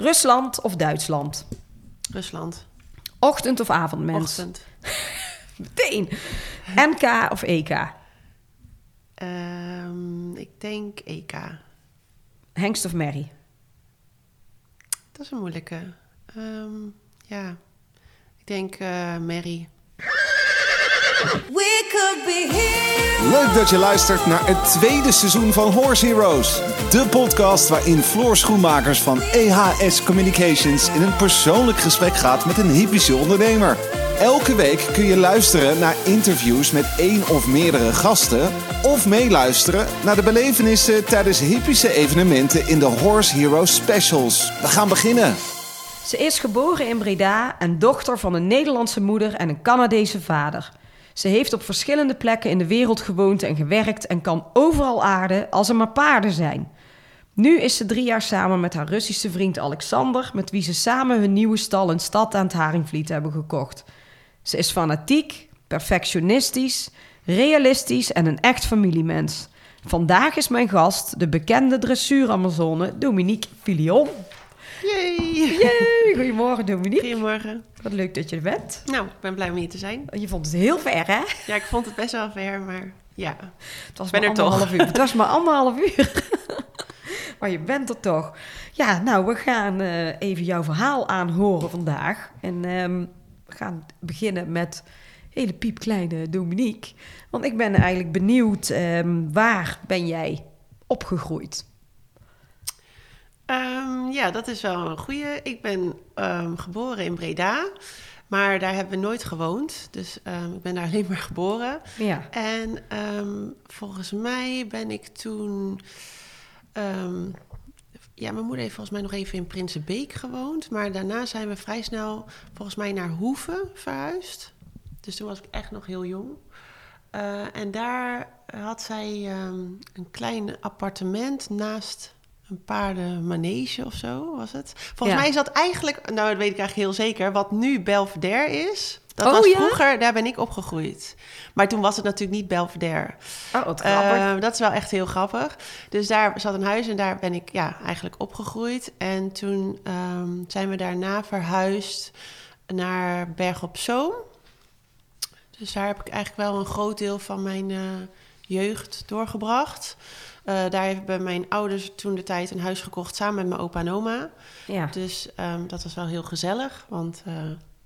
Rusland of Duitsland? Rusland. Ochtend of avondmens? Ochtend. Meteen. NK of EK? Ehm, ik denk EK. Hengst of merrie? Dat is een moeilijke. Ehm, ja, ik denk eh Mary. We could be here. Leuk dat je luistert naar het tweede seizoen van Horse Heroes. De podcast waarin Floor Schoenmakers van EHS Communications in een persoonlijk gesprek gaat met een hypische ondernemer. Elke week kun je luisteren naar interviews met één of meerdere gasten. Of meeluisteren naar de belevenissen tijdens hypische evenementen in de Horse Heroes Specials. We gaan beginnen. Ze is geboren in Breda en dochter van een Nederlandse moeder en een Canadese vader. Ze heeft op verschillende plekken in de wereld gewoond en gewerkt en kan overal aarden als er maar paarden zijn. Nu is ze drie jaar samen met haar Russische vriend Alexander, met wie ze samen hun nieuwe stal en stad aan het Haringvliet hebben gekocht. Ze is fanatiek, perfectionistisch, realistisch en een echt familiemens. Vandaag is mijn gast de bekende dressuur-Amazone Dominique Filion. Yay, goedemorgen Dominique. Goedemorgen. Wat leuk dat je er bent. Nou, ik ben blij om hier te zijn. Je vond het heel ver, hè? Ja, ik vond het best wel ver, maar ja. Het was Ben maar er toch. uur. Het was maar anderhalf uur. maar je bent er toch. Ja, nou, we gaan eh, even jouw verhaal aanhoren vandaag. En ehm, we gaan beginnen met hele piepkleine Dominique. Want ik ben eigenlijk benieuwd, ehm, waar ben jij opgegroeid? Ehm, ja, dat is wel een goeie. Ik ben ehm, geboren in Breda, maar daar hebben we nooit gewoond. Dus ehm, ik ben daar alleen maar geboren. Ja. En volgens mij ben ik toen. ja, mijn moeder heeft volgens mij nog even in Prinsenbeek gewoond. Maar daarna zijn we vrij snel volgens mij naar Hoeve verhuisd. Dus toen was ik echt nog heel jong. Eh, en daar had zij een klein appartement naast een paardenmanege of zo, was het? Volgens Ja. mij is dat eigenlijk, nou dat weet ik eigenlijk heel zeker, wat nu Belvedere is. Dat Oh, was ja? vroeger, daar ben ik opgegroeid. Maar toen was het natuurlijk niet Belvedere. Oh, wat grappig. Eh, dat is wel echt heel grappig. Dus daar zat een huis en daar ben ik ja, eigenlijk opgegroeid. En toen ehm, zijn we daarna verhuisd naar Berg op Zoom. Dus daar heb ik eigenlijk wel een groot deel van mijn eh, jeugd doorgebracht. Eh, daar hebben mijn ouders toen de tijd een huis gekocht samen met mijn opa en oma. ja. Dus ehm, dat was wel heel gezellig, want eh,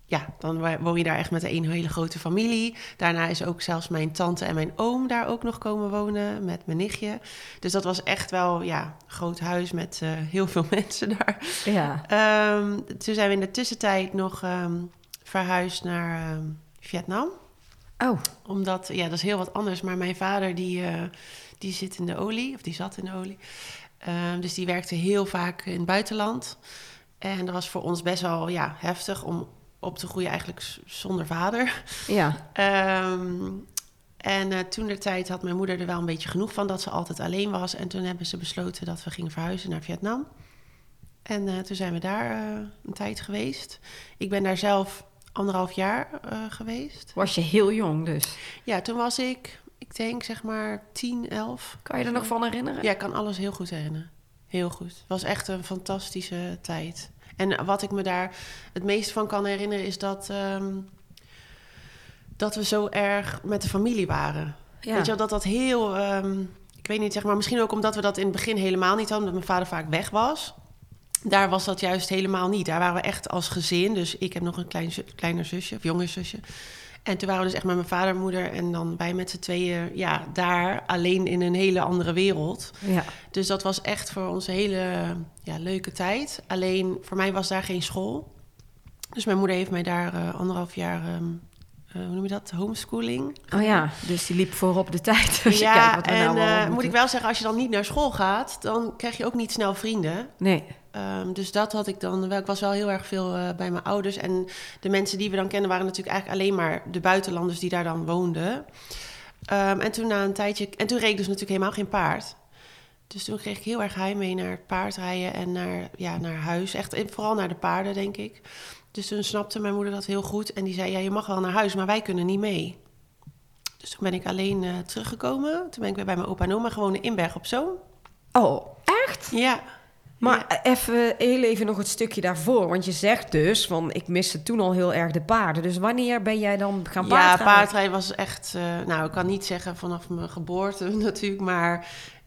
ja, dan woon je daar echt met een hele grote familie. Daarna is ook zelfs mijn tante en mijn oom daar ook nog komen wonen met mijn nichtje. Dus dat was echt wel ja, een groot huis met eh, heel veel mensen daar. ja. Ehm, toen zijn we in de tussentijd nog ehm, verhuisd naar Vietnam Oh, omdat, ja, dat is heel wat anders. Maar mijn vader, die, eh, die zit in de olie, of die zat in de olie. Ehm, dus die werkte heel vaak in het buitenland. En dat was voor ons best wel ja, heftig om op te groeien eigenlijk zonder vader. ja. Ehm, en eh, toen de tijd had mijn moeder er wel een beetje genoeg van dat ze altijd alleen was. En toen hebben ze besloten dat we gingen verhuizen naar Vietnam. En eh, toen zijn we daar een tijd geweest. Ik ben daar zelf anderhalf jaar eh, geweest. Was je heel jong dus. Ja, toen was ik, ik denk zeg maar 10, 11. Kan je er nog van herinneren? Ja, ik kan alles heel goed herinneren. Heel goed. Het was echt een fantastische tijd. En wat ik me daar het meest van kan herinneren is dat, ehm, dat we zo erg met de familie waren. Ja. Weet je wel, dat dat heel... ehm, ik weet niet, zeg maar, misschien ook omdat we dat in het begin helemaal niet hadden... omdat mijn vader vaak weg was. Daar was dat juist helemaal niet. Daar waren we echt als gezin. Dus ik heb nog een klein, kleiner zusje, of jonger zusje. En toen waren we dus echt met mijn vader en moeder... en dan wij met z'n tweeën, ja, daar alleen in een hele andere wereld... Ja. Dus dat was echt voor ons een hele ja, leuke tijd. Alleen voor mij was daar geen school. Dus mijn moeder heeft mij daar eh, anderhalf jaar, ehm, eh, hoe noem je dat, homeschooling. Oh ja, dus die liep voorop de tijd. Als je kijkt ja, wat we en nou moet ik wel zeggen, als je dan niet naar school gaat, dan krijg je ook niet snel vrienden. Nee. Ehm, dus dat had ik dan wel. Ik was wel heel erg veel eh, bij mijn ouders. En de mensen die we dan kennen waren natuurlijk eigenlijk alleen maar de buitenlanders die daar dan woonden. Ehm, en toen na een tijdje. En toen reed ik dus natuurlijk helemaal geen paard. Dus toen kreeg ik heel erg heimwee naar het paardrijden en naar, ja, naar huis. Echt vooral naar de paarden, denk ik. Dus toen snapte mijn moeder dat heel goed. En die zei: Ja, je mag wel naar huis, maar wij kunnen niet mee. Dus toen ben ik alleen eh, teruggekomen. Toen ben ik weer bij mijn opa en oma gewoond in Berg op Zoom. Oh, echt? Ja. Maar even, heel even nog het stukje daarvoor. Want je zegt dus van, ik miste toen al heel erg de paarden. Dus wanneer ben jij dan gaan Ja, paardrijden? paardrijden was echt... eh, nou, ik kan niet zeggen vanaf mijn geboorte natuurlijk, maar...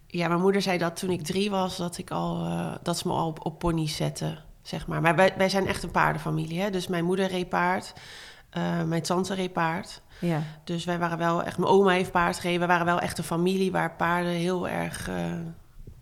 Ja, mijn moeder zei dat toen ik drie was, dat, ik al, eh, dat ze me al op, op ponies zette, zeg maar. Maar wij, wij zijn echt een paardenfamilie, hè. Dus mijn moeder reed paard, eh, mijn tante reed paard. Ja. Dus wij waren wel echt... Mijn oma heeft paard gereden. We waren wel echt een familie waar paarden heel erg...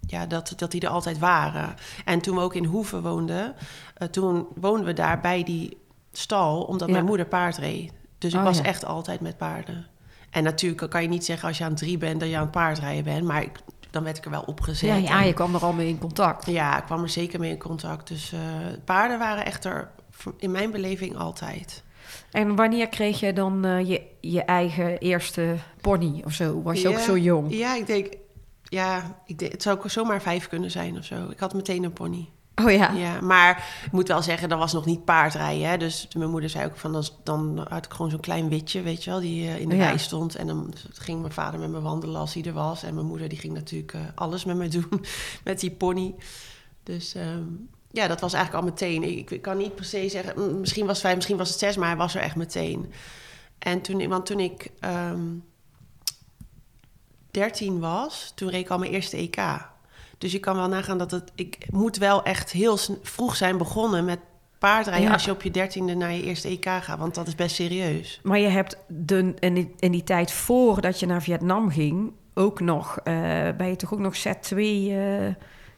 ja, dat, dat die er altijd waren. En toen we ook in Hoeven woonden... eh, toen woonden we daar bij die stal... omdat Ja. mijn moeder paard reed. Dus ik Oh, was ja. echt altijd met paarden. En natuurlijk kan je niet zeggen als je aan drie bent... dat je aan het paardrijden bent. Maar ik, dan werd ik er wel opgezet. Ja, ja, En- je kwam er al mee in contact. ja, ik kwam er zeker mee in contact. Dus eh, paarden waren echt er in mijn beleving altijd. En wanneer kreeg je dan eh, je, je eigen eerste pony of zo? Was je ook zo jong? Ja, ik denk... Ja, ik denk, het zou ook zomaar vijf kunnen zijn of zo. Ik had meteen een pony. Oh ja. Ja, maar ik moet wel zeggen, dat was nog niet paardrijden. Hè? Dus mijn moeder zei ook van, dan, dan had ik gewoon zo'n klein witje, weet je wel, die eh, in de Ja. rij stond. En dan ging mijn vader met me wandelen als hij er was. En mijn moeder die ging natuurlijk eh, alles met me doen, met die pony. Dus ehm, ja, dat was eigenlijk al meteen. Ik, ik kan niet per se zeggen, mm, misschien was het vijf, misschien was het zes, maar hij was er echt meteen. En toen, want toen ik ehm 13 was, toen reed ik al mijn eerste EK. Dus je kan wel nagaan dat het... Ik moet wel echt heel vroeg zijn begonnen met paardrijden... Ja. als je op je dertiende naar je eerste EK gaat. Want dat is best serieus. Maar je hebt de, in, die, in die tijd voordat je naar Vietnam ging... ook nog, eh ben je toch ook nog Z2 eh,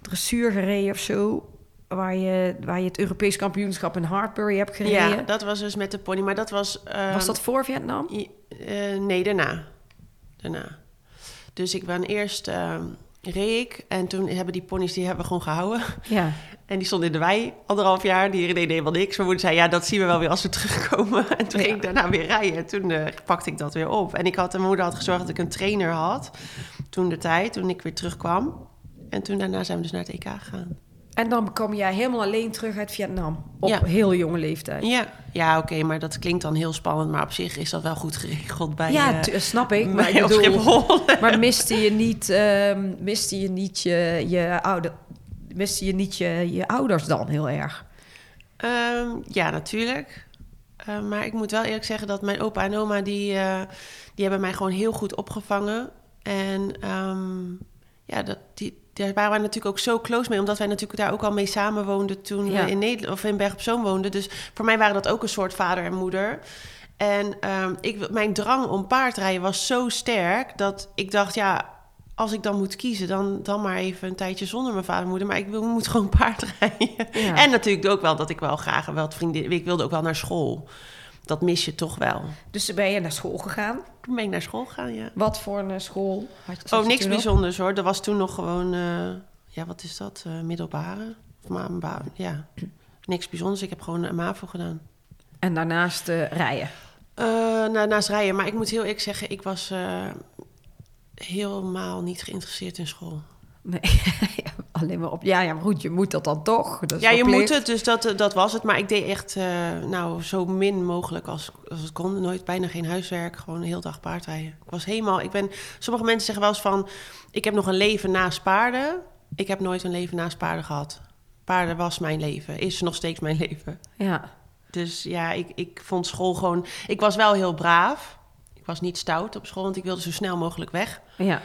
dressuur gereden of zo... Waar je, waar je het Europees kampioenschap in Hartbury hebt gereden. Ja, dat was dus met de pony. Maar dat was... ehm, Was dat voor Vietnam? eh, nee, daarna. Daarna. Dus ik ben eerst... ehm reed ik en toen hebben die ponies die hebben we gewoon gehouden. Ja. En die stond in de wei anderhalf jaar. Die deed helemaal niks. Mijn moeder zei, ja, dat zien we wel weer als we terugkomen. En toen Ja. ging ik daarna weer rijden. En toen eh, pakte ik dat weer op. En ik had, en mijn moeder had gezorgd dat ik een trainer had. Toen de tijd, toen ik weer terugkwam. En toen daarna zijn we dus naar het EK gegaan. En dan kwam jij helemaal alleen terug uit Vietnam. Op Ja. heel jonge leeftijd. Ja, ja oké, maar dat klinkt dan heel spannend. Maar op zich is dat wel goed geregeld bij... Ja, eh, snap ik. Maar, ik bedoel, maar miste je niet, ehm, miste je, niet je, je, oude, miste je niet je, je ouders dan heel erg? Ehm, ja, natuurlijk. Eh, maar ik moet wel eerlijk zeggen dat mijn opa en oma... die, eh, die hebben mij gewoon heel goed opgevangen. En ehm, ja, dat, die, daar waren wij natuurlijk ook zo close mee... omdat wij natuurlijk daar ook al mee samen woonden... toen Ja. we in, Nederland, of in Berg op Zoom woonden. Dus voor mij waren dat ook een soort vader en moeder... En ehm, ik, mijn drang om paardrijden was zo sterk dat ik dacht, ja, als ik dan moet kiezen, dan, dan maar even een tijdje zonder mijn vader en moeder. Maar ik wil, moet gewoon paardrijden. Ja. En natuurlijk ook wel dat ik wel graag wel vriendin. Ik wilde ook wel naar school. Dat mis je toch wel. Dus ben je naar school gegaan? Toen ben ik naar school gegaan, ja. Wat voor een school? Had, zat Oh, je niks op? bijzonders hoor. Er was toen nog gewoon, eh, ja, wat is dat? Eh, middelbare? Of ja, niks bijzonders. Ik heb gewoon een MAVO gedaan. En daarnaast eh, rijden. Eh, na, naast rijden. Maar ik moet heel eerlijk zeggen, ik was eh, helemaal niet geïnteresseerd in school. Nee, alleen maar op. Ja, ja, maar goed, je moet dat dan toch. Dat ja, je verplicht. moet het, dus dat, dat was het. Maar ik deed echt eh, nou, zo min mogelijk als, als het kon. Nooit, bijna geen huiswerk, gewoon een heel dag paardrijden. Ik was helemaal, ik ben, sommige mensen zeggen wel eens van... ik heb nog een leven naast paarden. Ik heb nooit een leven naast paarden gehad. Paarden was mijn leven, is nog steeds mijn leven. Ja. Dus ja, ik, ik vond school gewoon... Ik was wel heel braaf. Ik was niet stout op school, want ik wilde zo snel mogelijk weg. ja.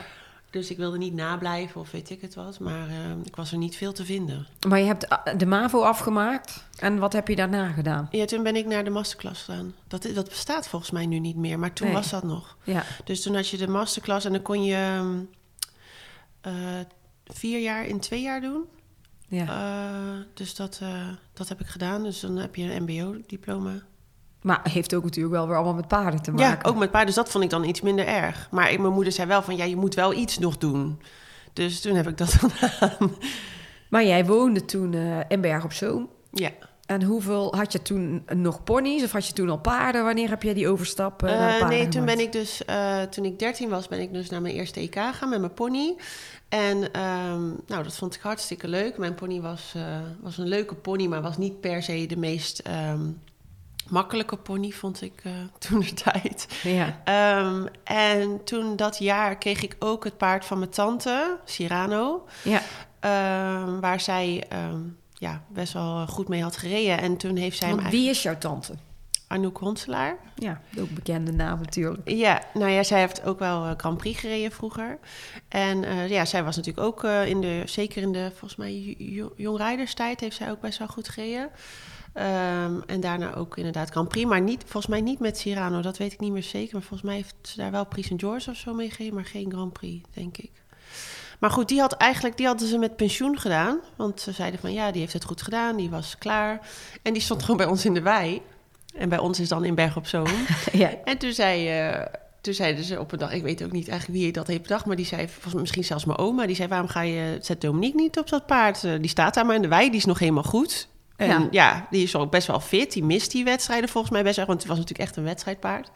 Dus ik wilde niet nablijven of weet ik het wat. Maar eh, ik was er niet veel te vinden. Maar je hebt ah, de MAVO afgemaakt. En wat heb je daarna gedaan? Ja, toen ben ik naar de masterclass gegaan. Dat, dat bestaat volgens mij nu niet meer, maar toen Nee. was dat nog. Ja. Dus toen had je de masterclass en dan kon je ehm, eh, vier jaar in twee jaar doen. ja. Eh, dus dat, eh, dat heb ik gedaan. Dus dan heb je een mbo-diploma. Maar heeft ook natuurlijk wel weer allemaal met paarden te Ja, maken. ook met paarden. Dus dat vond ik dan iets minder erg. Maar mijn moeder zei wel van, ja, je moet wel iets nog doen. Dus toen heb ik dat gedaan. Maar jij woonde toen eh, in Berg op Zoom. ja. En hoeveel had je toen nog ponies of had je toen al paarden? Wanneer heb jij die overstap eh, nee, toen ben ik dus, eh, toen ik 13 was, ben ik dus naar mijn eerste EK gegaan met mijn pony. En ehm, nou, dat vond ik hartstikke leuk. Mijn pony was, was een leuke pony, maar was niet per se de meest ehm, makkelijke pony, vond ik eh, toen de tijd. Ja. Ehm, en toen dat jaar kreeg ik ook het paard van mijn tante, Cyrano. ja. ehm, waar zij ehm, ja, best wel goed mee had gereden. En toen heeft zij Want wie is jouw tante? Anouk Honselaar. Ja, ook bekende naam natuurlijk. Ja, nou ja, zij heeft ook wel eh, Grand Prix gereden vroeger. En eh, ja, zij was natuurlijk ook in de, zeker in de, volgens mij, jo- jongrijderstijd heeft zij ook best wel goed gereden. Ehm, en daarna ook inderdaad Grand Prix, maar niet, volgens mij niet met Cyrano, dat weet ik niet meer zeker. Maar volgens mij heeft ze daar wel Prix St. George of zo mee gereden, maar geen Grand Prix, denk ik. Maar goed, die, had eigenlijk, die hadden ze met pensioen gedaan. Want ze zeiden van ja, die heeft het goed gedaan, die was klaar. En die stond gewoon bij ons in de wei. En bij ons is dan in Berg op Zoom. Ja. En toen zei, eh, toen zeiden ze op een dag, ik weet ook niet eigenlijk wie dat heeft bedacht, maar die zei, volgens- misschien zelfs mijn oma, die zei, waarom ga je, zet Dominique niet op dat paard? Eh, die staat daar maar in de wei, die is nog helemaal goed. En Ja. ja. die is ook best wel fit, die mist die wedstrijden volgens mij best wel, want het was natuurlijk echt een wedstrijdpaard.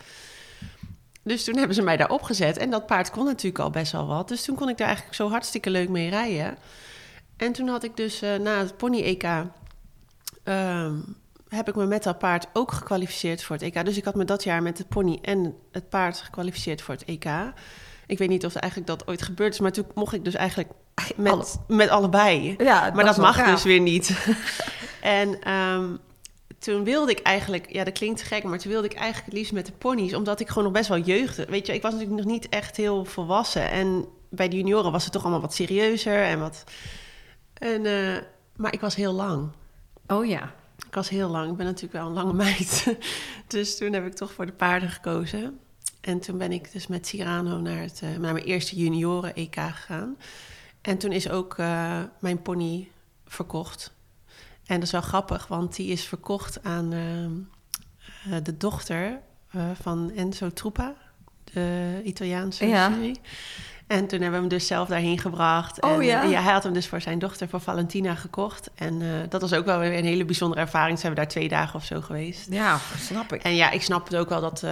Dus toen hebben ze mij daar opgezet en dat paard kon natuurlijk al best wel wat. Dus toen kon ik daar eigenlijk zo hartstikke leuk mee rijden. En toen had ik dus eh, na het pony-EK ehm, heb ik me met dat paard ook gekwalificeerd voor het EK. Dus ik had me dat jaar met het pony en het paard gekwalificeerd voor het EK. Ik weet niet of eigenlijk dat ooit gebeurd is, maar toen mocht ik dus eigenlijk met, Alle- met allebei. Ja, maar dat mag dus weer niet. en ehm, toen wilde ik eigenlijk, ja, dat klinkt gek, maar toen wilde ik eigenlijk het liefst met de ponies, omdat ik gewoon nog best wel jeugd. Weet je, ik was natuurlijk nog niet echt heel volwassen. En bij de junioren was het toch allemaal wat serieuzer en wat. En, eh, maar ik was heel lang. Oh ja. Ik was heel lang. Ik ben natuurlijk wel een lange meid. dus toen heb ik toch voor de paarden gekozen. En toen ben ik dus met Cyrano naar, het, eh, naar mijn eerste junioren-EK gegaan. En toen is ook eh, mijn pony verkocht. En dat is wel grappig, want die is verkocht aan eh, eh, de dochter van Enzo Trupa, de Italiaanse Ja. jury. En toen hebben we hem dus zelf daarheen gebracht. Oh en, ja? ja, hij had hem dus voor zijn dochter, voor Valentina, gekocht. En dat was ook wel weer een hele bijzondere ervaring. Ze hebben daar twee dagen of zo geweest. Ja, snap ik. En ja, ik snap het ook wel dat...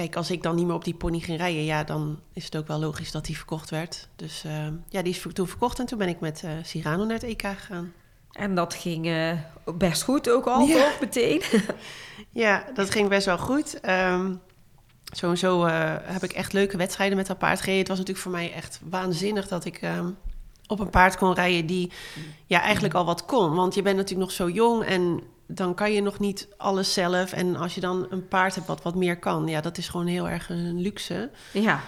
kijk, als ik dan niet meer op die pony ging rijden... ja, dan is het ook wel logisch dat die verkocht werd. Dus eh, ja, die is toen verkocht. En toen ben ik met eh Cyrano naar het EK gegaan. En dat ging eh, best goed ook al, Ja. toch? Meteen. Ja, dat ging best wel goed. Sowieso eh, heb ik echt leuke wedstrijden met dat paard gereden. Het was natuurlijk voor mij echt waanzinnig dat ik ehm, op een paard kon rijden die ja, eigenlijk al wat kon. Want je bent natuurlijk nog zo jong en dan kan je nog niet alles zelf. En als je dan een paard hebt wat wat meer kan, ja, dat is gewoon heel erg een luxe. Ja.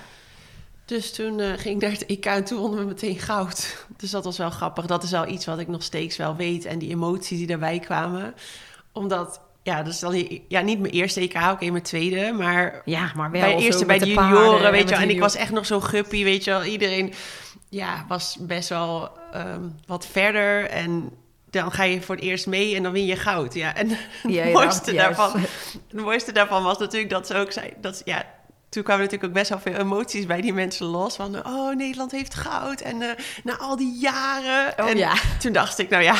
Dus toen eh, ging ik naar het EK en toen wonnen we meteen goud. Dus dat was wel grappig. Dat is wel iets wat ik nog steeds wel weet. En die emoties die daarbij kwamen. Omdat, ja, dat is dan ja, niet mijn eerste EK, oké, mijn tweede. Maar Ja, maar wel bij eerste bij de paarden junioren, weet je wel. En ik was echt nog zo guppy, weet je wel. Iedereen ja, was best wel ehm, wat verder. En dan ga je voor het eerst mee en dan win je goud. Ja, en Ja, het, mooiste dacht, daarvan, het mooiste daarvan was natuurlijk dat ze ook zei... Dat, ja, toen kwamen natuurlijk ook best wel veel emoties bij die mensen los. Van, oh, Nederland heeft goud. En eh, na al die jaren... Oh, en ja. toen dacht ik, nou ja...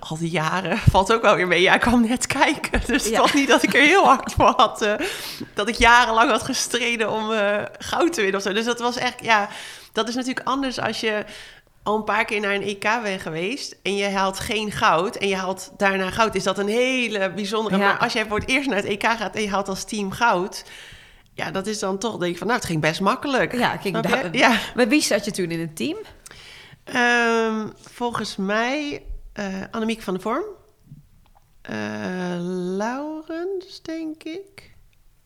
Al die jaren valt ook wel weer mee. Ja, ik kwam net kijken. Dus Ja. was niet dat ik er heel hard voor had. eh, dat ik jarenlang had gestreden om eh, goud te winnen of zo. Dus dat was echt, ja... Dat is natuurlijk anders als je al een paar keer naar een EK bent geweest... en je haalt geen goud en je haalt daarna goud... is dat een hele bijzondere... Ja. Maar als jij voor het eerst naar het EK gaat en je haalt als team goud... ja, dat is dan toch, denk ik van... nou, het ging best makkelijk. Ja, kijk, daar- ja. Met wie zat je toen in het team? Ehm, volgens mij eh Annemiek van der Vorm. Eh, Laurens, denk ik.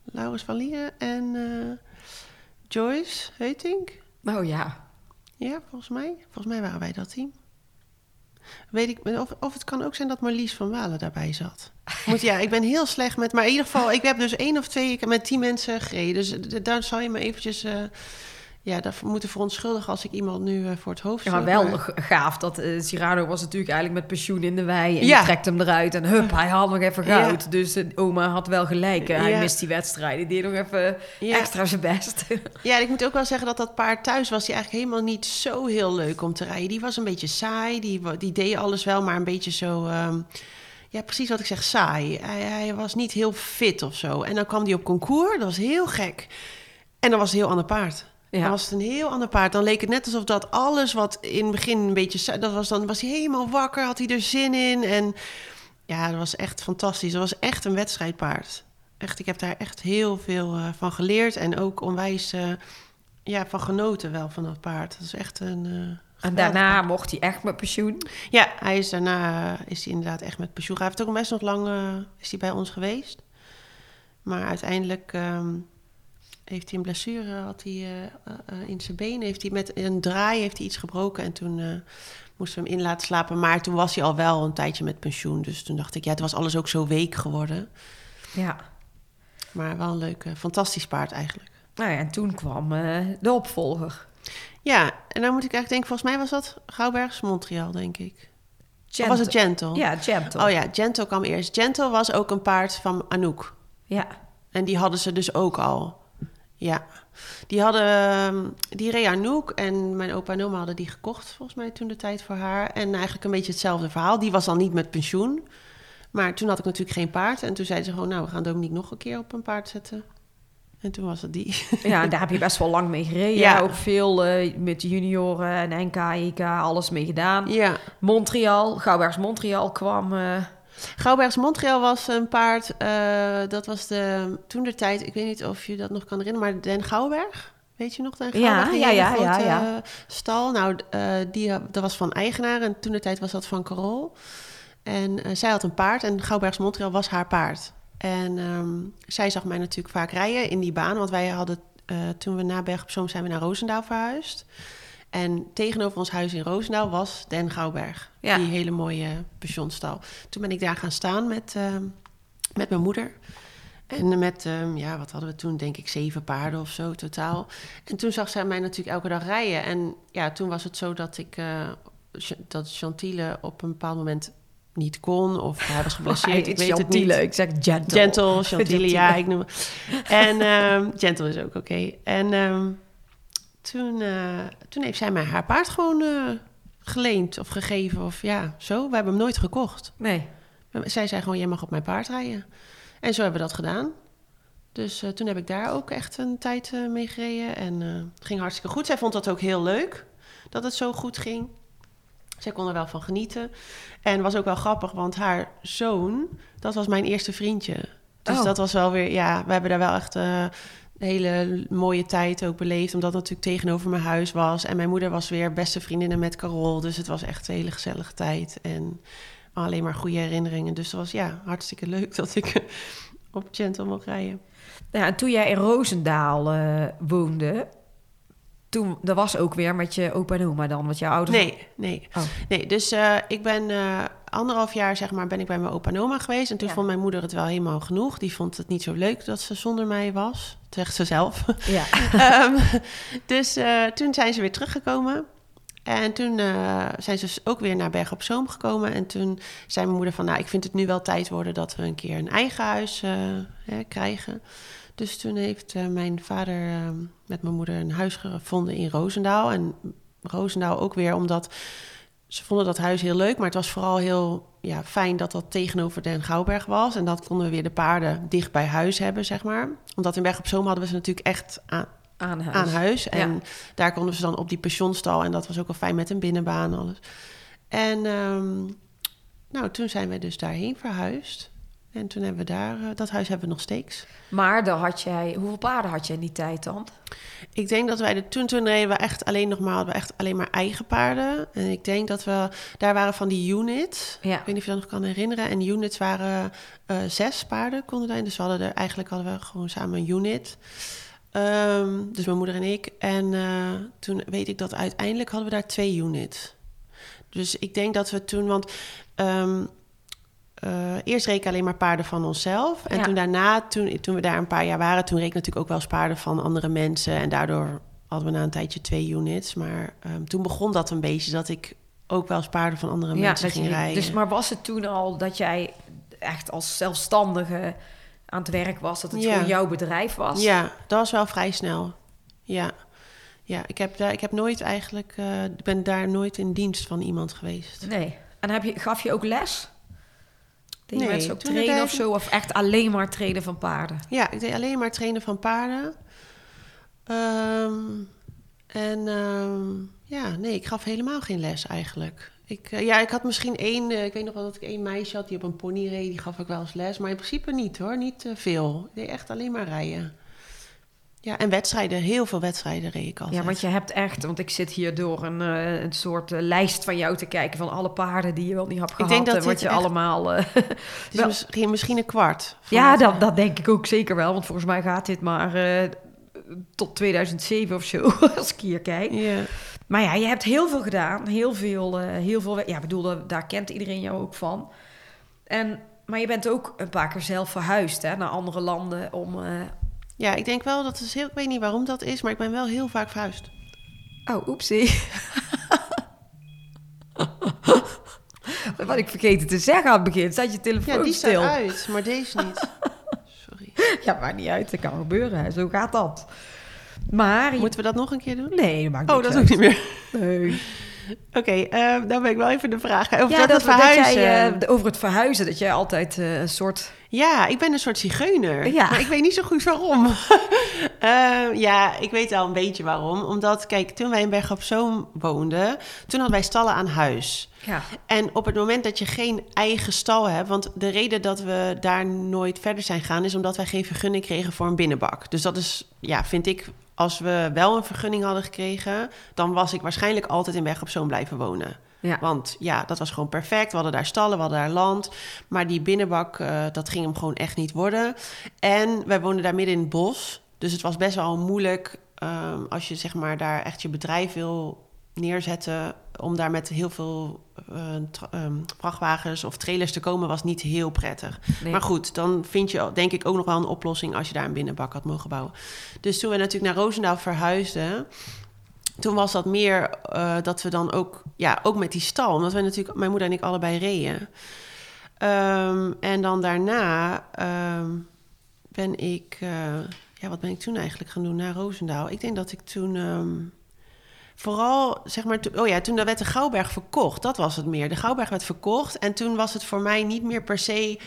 Laurens van Lieren en eh, Joyce Heutink. Oh ja. Ja, volgens mij. Volgens mij waren wij dat team. Weet ik, of, of het kan ook zijn dat Marlies van Walen daarbij zat. Moet, ja, ik ben heel slecht met... Maar in ieder geval, ik heb dus één of twee keer met tien mensen gereden. Dus daar zal je me eventjes... eh, ja, daar moeten verontschuldigen als ik iemand nu eh, voor het hoofd Ja, maar wel gaaf dat eh Cyrano was natuurlijk eigenlijk met pensioen in de wei. En Ja. je trekt hem eruit en hup, hij had nog even Ja. goud. Dus de oma had wel gelijk. eh, Hij Ja. mist die wedstrijd. Die deed nog even extra zijn best. Ja, en ik moet ook wel zeggen dat dat paard thuis was... die eigenlijk helemaal niet zo heel leuk om te rijden. Die was een beetje saai. Die, die deed alles wel, maar een beetje zo... ehm, ja, precies wat ik zeg, saai. Hij, hij was niet heel fit of zo. En dan kwam hij op concours, dat was heel gek. En dan was een heel ander paard. Ja. Dan was het een heel ander paard. Dan leek het net alsof dat alles wat in het begin een beetje... Dat was dan was hij helemaal wakker, had hij er zin in. En ja, dat was echt fantastisch. Dat was echt een wedstrijdpaard. Echt, ik heb daar echt heel veel eh, van geleerd. En ook onwijs eh, ja, van genoten wel van dat paard. Dat is echt een, eh, En daarna mocht hij echt met pensioen. Ja, hij is daarna is hij inderdaad echt met pensioen. Hij heeft ook best nog lang is hij bij ons geweest. Maar uiteindelijk ehm, heeft hij een blessure had hij, eh, eh, in zijn been. Heeft hij met een draai heeft hij iets gebroken. En toen eh, moesten we hem in laten slapen. Maar toen was hij al wel een tijdje met pensioen. Dus toen dacht ik, ja, het was alles ook zo week geworden. Ja. Maar wel een leuk, fantastisch paard eigenlijk. Nou ja, en toen kwam de opvolger. Ja, en dan moet ik eigenlijk denken, volgens mij was dat Gouwbergs Montreal, denk ik. Of was het Gentle? Ja, Gentle. Oh ja, Gentle kwam eerst. Gentle was ook een paard van Anouk. Ja. En die hadden ze dus ook al. Ja. Die hadden... ehm, Die reed Anouk en mijn opa en oma hadden die gekocht... volgens mij toen de tijd voor haar. En eigenlijk een beetje hetzelfde verhaal. Die was dan niet met pensioen. Maar toen had ik natuurlijk geen paard. En toen zeiden ze gewoon... nou, we gaan Dominique nog een keer op een paard zetten. En toen was het die. ja, daar heb je best wel lang mee gereden. Ja. Ook veel eh, met de junioren en NK, EK, alles mee gedaan. ja. Montreal, Gouwbergs Montreal kwam... eh, Gouwbergs Montreal was een paard. eh, dat was de, toen de tijd, ik weet niet of je dat nog kan herinneren, maar Den Gouwberg. Weet je nog, Den Gouwberg? Ja, ja, ja, grote, ja. Stal. Nou, eh, die, dat was van eigenaar en toen de tijd was dat van Carol. En eh, zij had een paard en Gouwbergs Montreal was haar paard. En ehm, zij zag mij natuurlijk vaak rijden in die baan, want wij hadden, toen we na Berg op Zoom zijn we naar Roosendaal verhuisd. En tegenover ons huis in Roosendaal was Den Gouwberg. Ja. Die hele mooie pensionstal. Toen ben ik daar gaan staan met, ehm, met mijn moeder. En met, ehm, ja, wat hadden we toen? Denk ik zeven paarden of zo totaal. En toen zag zij mij natuurlijk elke dag rijden. En ja, toen was het zo dat ik... eh, dat Chantile op een bepaald moment niet kon. Of hij was geblesseerd. ik weet het niet. Ik zeg gentle. Gentle, Chantilly, ja, ik noem het. En ehm, Gentle is ook oké. En ehm, toen, eh, toen heeft zij mij haar paard gewoon eh, geleend of gegeven. Of ja, zo. We hebben hem nooit gekocht. Nee. Zij zei gewoon, jij mag op mijn paard rijden. En zo hebben we dat gedaan. Dus eh, toen heb ik daar ook echt een tijd mee gereden. En het ging hartstikke goed. Zij vond dat ook heel leuk, dat het zo goed ging. Zij kon er wel van genieten. En was ook wel grappig, want haar zoon, dat was mijn eerste vriendje. Dus Oh. dat was wel weer, ja, we hebben daar wel echt hele mooie tijd ook beleefd. Omdat het natuurlijk tegenover mijn huis was. En mijn moeder was weer beste vriendinnen met Carol. Dus het was echt een hele gezellige tijd. En alleen maar goede herinneringen. Dus dat was ja, hartstikke leuk dat ik op Gentle mocht rijden. Ja, en toen jij in Roosendaal eh, woonde... Toen, dat was ook weer met je opa en oma dan, wat jouw ouders... Nee, nee. Oh. Nee, dus eh, ik ben eh, anderhalf jaar zeg maar ben ik bij mijn opa en oma geweest. En toen Ja. vond mijn moeder het wel helemaal genoeg. Die vond het niet zo leuk dat ze zonder mij was. Dat zegt ze zelf. Ja. Ehm, dus eh, toen zijn ze weer teruggekomen. En toen zijn ze ook weer naar Berg op Zoom gekomen. En toen zei mijn moeder van... nou, ik vind het nu wel tijd worden dat we een keer een eigen huis hè, krijgen. Dus toen heeft eh, mijn vader eh, met mijn moeder een huis gevonden in Roosendaal. En Roosendaal ook weer omdat... Ze vonden dat huis heel leuk, maar het was vooral heel ja, fijn dat dat tegenover Den Gouwberg was. En dat konden we weer de paarden dicht bij huis hebben, zeg maar. Omdat in Berg op Zoom hadden we ze natuurlijk echt aan, Aan huis. aan huis. En Ja. daar konden ze dan op die pensionstal. En dat was ook wel fijn met een binnenbaan en alles. En ehm, nou, toen zijn we dus daarheen verhuisd. En toen hebben we daar, eh, dat huis hebben we nog steeds. Maar dan had jij... Hoeveel paarden had je in die tijd dan? Ik denk dat wij de, toen, toen reden we echt alleen nog maar, hadden we echt alleen maar eigen paarden. En ik denk dat we, daar waren van die units. Ja. Ik weet niet of je dat nog kan herinneren. En units waren eh, zes paarden konden daarin. Dus we hadden er, eigenlijk hadden we gewoon samen een unit. Ehm, dus mijn moeder en ik. En eh, toen weet ik dat uiteindelijk hadden we daar twee units. Dus ik denk dat we toen, want ehm, eh, eerst reed ik alleen maar paarden van onszelf. En Ja. toen daarna, toen, toen we daar een paar jaar waren, toen reed ik natuurlijk ook wel eens paarden van andere mensen. En daardoor hadden we na een tijdje twee units. Maar ehm, toen begon dat een beetje dat ik ook wel eens paarden van andere mensen ging je, rijden. dus, maar was het toen al dat jij echt als zelfstandige aan het werk was? Dat het Ja. gewoon jouw bedrijf was? Ja, dat was wel vrij snel. Ja, ja ik, heb daar, ik heb nooit eigenlijk, ik ben daar nooit in dienst van iemand geweest. Nee. En heb je, gaf je ook les? Deed je Nee, mensen ook trainen of zo? Of echt alleen maar trainen van paarden? Ja, ik deed alleen maar trainen van paarden. Ehm, en ehm, ja, nee, ik gaf helemaal geen les eigenlijk. Ik, eh, ja, ik had misschien één, eh, ik weet nog wel dat ik één meisje had die op een pony reed, die gaf ik wel eens les. Maar in principe niet hoor, niet veel. Ik deed echt alleen maar rijden. Ja, en wedstrijden, heel veel wedstrijden reed ik altijd. Ja, want je hebt echt, want ik zit hier door een, eh, een soort eh, lijst van jou te kijken van alle paarden die je wel niet hebt gehad. denk dat en wat je echt- allemaal. eh, wel- misschien, misschien een kwart. ja, dat, dat denk ik ook zeker wel, want volgens mij gaat dit maar eh, tot 2007 of zo, als ik hier kijk. Ja. Maar ja, je hebt heel veel gedaan, heel veel, eh, heel veel. Ja, ik bedoel, daar- kent iedereen jou ook van. En, maar je bent ook een paar keer zelf verhuisd hè, naar andere landen om. eh, ja, ik denk wel dat is heel... Ik weet niet waarom dat is, maar ik ben wel heel vaak verhuisd. Oh, oepsie. Wat ik vergeten te zeggen aan het begin. Staat je telefoon Ja, die staat stil? uit, maar deze niet. Sorry. Ja, maakt niet uit. Dat kan gebeuren. Zo gaat dat. Maar... Moeten we dat nog een keer doen? Nee, dat maakt Oh, niks dat ook uit. niet meer. Nee. Oké, eh, dan ben ik wel even de vraag. Over Ja, dat, verhuizen. dat jij, eh, over het verhuizen, dat jij altijd eh, een soort... Ja, ik ben een soort zigeuner. Ja. Maar ik weet niet zo goed waarom. Eh, ja, ik weet wel een beetje waarom. Omdat, kijk, toen wij in Berg op Zoom woonden... toen hadden wij stallen aan huis. Ja, En op het moment dat je geen eigen stal hebt... want de reden dat we daar nooit verder zijn gegaan... is omdat wij geen vergunning kregen voor een binnenbak. Dus dat is, ja, vind ik... als we wel een vergunning hadden gekregen... dan was ik waarschijnlijk altijd in Berg op Zoom blijven wonen. ja. Want ja, dat was gewoon perfect. We hadden daar stallen, we hadden daar land. Maar die binnenbak, eh, dat ging hem gewoon echt niet worden. En wij woonden daar midden in het bos. Dus het was best wel moeilijk ehm, als je zeg maar daar echt je bedrijf wil neerzetten. Om daar met heel veel eh, ehm, vrachtwagens of trailers te komen, was niet heel prettig. Nee. Maar goed, dan vind je denk ik ook nog wel een oplossing als je daar een binnenbak had mogen bouwen. Dus toen we natuurlijk naar Roosendaal verhuisden, toen was dat meer eh, dat we dan ook, ja, ook met die stal, omdat we natuurlijk, mijn moeder en ik allebei reden. Ehm, en dan daarna ehm, ben ik, eh, ja, wat ben ik toen eigenlijk gaan doen naar Roosendaal? Ik denk dat ik toen vooral, zeg maar, to- oh ja, toen werd de Gouwberg verkocht, dat was het meer. De Gouwberg werd verkocht en toen was het voor mij niet meer per se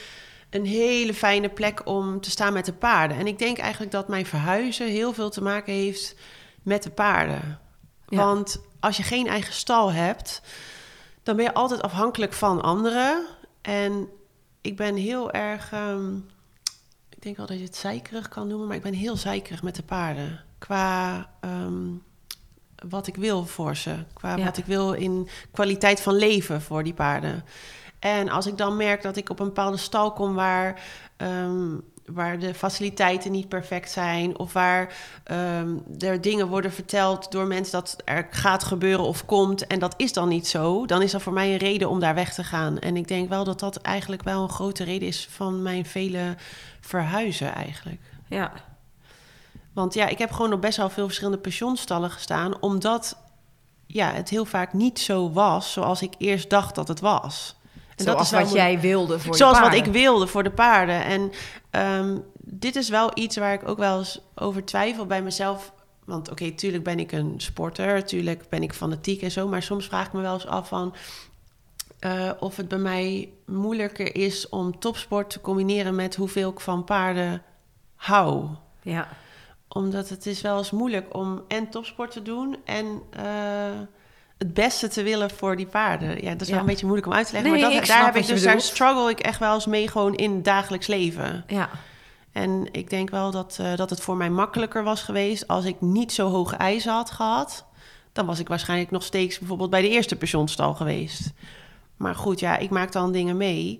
een hele fijne plek om te staan met de paarden. En ik denk eigenlijk dat mijn verhuizen heel veel te maken heeft met de paarden. Ja. Want als je geen eigen stal hebt, dan ben je altijd afhankelijk van anderen. En ik ben heel erg, ehm, ik denk wel dat je het zeikerig kan noemen, maar ik ben heel zeikerig met de paarden. Qua ehm, wat ik wil voor ze. Qua Ja. wat ik wil in kwaliteit van leven voor die paarden. En als ik dan merk dat ik op een bepaalde stal kom waar, ehm, waar de faciliteiten niet perfect zijn, of waar ehm, er dingen worden verteld door mensen dat er gaat gebeuren of komt, en dat is dan niet zo, dan is dat voor mij een reden om daar weg te gaan. En ik denk wel dat dat eigenlijk wel een grote reden is van mijn vele verhuizen eigenlijk. ja. Want ja, ik heb gewoon op best wel veel verschillende pensionstallen gestaan, omdat ja, het heel vaak niet zo was zoals ik eerst dacht dat het was. En Zoals wel wat mijn- jij wilde voor Zoals wat ik wilde voor de paarden. En ehm, dit is wel iets waar ik ook wel eens over twijfel bij mezelf. Want oké, tuurlijk ben ik een sporter, tuurlijk ben ik fanatiek en zo. Maar soms vraag ik me wel eens af van... eh, of het bij mij moeilijker is om topsport te combineren met hoeveel ik van paarden hou Ja, omdat het is wel eens moeilijk om en topsport te doen en eh, het beste te willen voor die paarden. Ja, dat is Ja. wel een beetje moeilijk om uit te leggen. Nee, maar dat, daar heb ik dus daar struggle ik echt wel eens mee gewoon in het dagelijks leven. ja. En ik denk wel dat, eh, dat het voor mij makkelijker was geweest als ik niet zo hoge eisen had gehad. Dan was ik waarschijnlijk nog steeds bijvoorbeeld bij de eerste pensioenstal geweest. Maar goed, ja, ik maak dan dingen mee.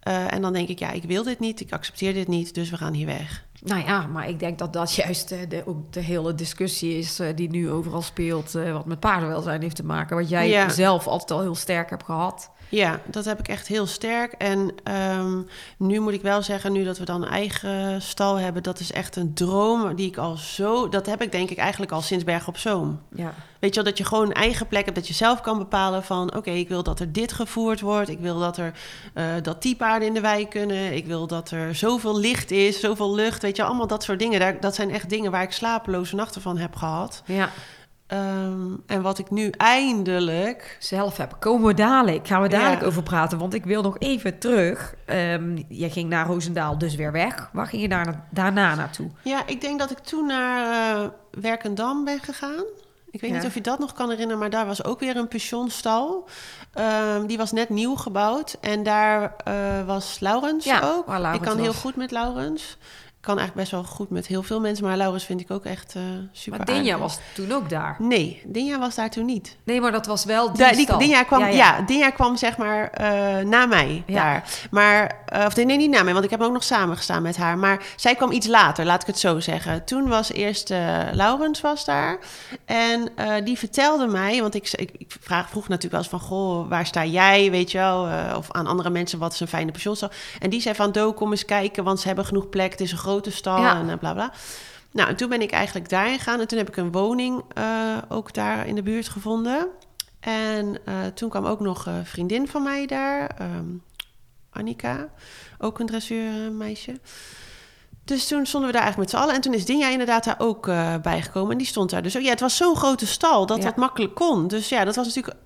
Eh, en dan denk ik, ja, ik wil dit niet, ik accepteer dit niet, dus we gaan hier weg. Nou ja, maar ik denk dat dat juist eh, de, ook de hele discussie is eh, die nu overal speelt, eh, wat met paardenwelzijn heeft te maken. Wat jij Ja. zelf altijd al heel sterk hebt gehad. Ja, dat heb ik echt heel sterk. En ehm, nu moet ik wel zeggen, nu dat we dan een eigen stal hebben, dat is echt een droom die ik al zo. Dat heb ik denk ik eigenlijk al sinds Berg op Zoom. Ja, Weet je wel, dat je gewoon een eigen plek hebt, dat je zelf kan bepalen van... oké, ik wil dat er dit gevoerd wordt. Ik wil dat er eh, dat die paarden in de wei kunnen. Ik wil dat er zoveel licht is, zoveel lucht. Weet je, allemaal dat soort dingen. Daar, dat zijn echt dingen waar ik slapeloze nachten van heb gehad. ja. Ehm, en wat ik nu eindelijk... zelf hebben. Komen we dadelijk, gaan we dadelijk Ja. over praten. Want ik wil nog even terug. Ehm, je ging naar Roosendaal dus weer weg. Waar ging je daar, daarna naartoe? Ja, ik denk dat ik toen naar eh, Werkendam ben gegaan. Ik weet Ja. niet of je dat nog kan herinneren, maar daar was ook weer een pensioenstal. Ehm, die was net nieuw gebouwd. En daar eh, was Laurens Ja, ook. Laurens ik kan heel goed met Laurens. Kan eigenlijk best wel goed met heel veel mensen. Maar Laurens vind ik ook echt eh, super Maar Dinja aardig. was toen ook daar. Nee, Dinja was daar toen niet. Nee, maar dat was wel die Da- die. Dinja kwam, Ja, ja, ja. Dinja kwam zeg maar eh, na mij Ja. daar. Maar, eh, of nee, niet na mij, want ik heb ook nog samen gestaan met haar. Maar zij kwam iets later, laat ik het zo zeggen. Toen was eerst Laurens was daar. En die vertelde mij, want ik, ik, ik vraag, vroeg natuurlijk wel eens van... Goh, waar sta jij, weet je wel? Of aan andere mensen, wat is een fijne pensioenstal? En die zei van, Do, kom eens kijken, want ze hebben genoeg plek. Het is een grote stal Ja. en eh, bla bla. Nou, en toen ben ik eigenlijk daarin gegaan. En toen heb ik een woning eh, ook daar in de buurt gevonden. En eh, toen kwam ook nog een vriendin van mij daar, ehm, Annika, ook een dressuurmeisje. Dus toen stonden we daar eigenlijk met z'n allen. En toen is Dinja inderdaad daar ook eh, bijgekomen. En die stond daar dus ook. Ja, het was zo'n grote stal dat Ja. dat makkelijk kon. Dus ja, dat was natuurlijk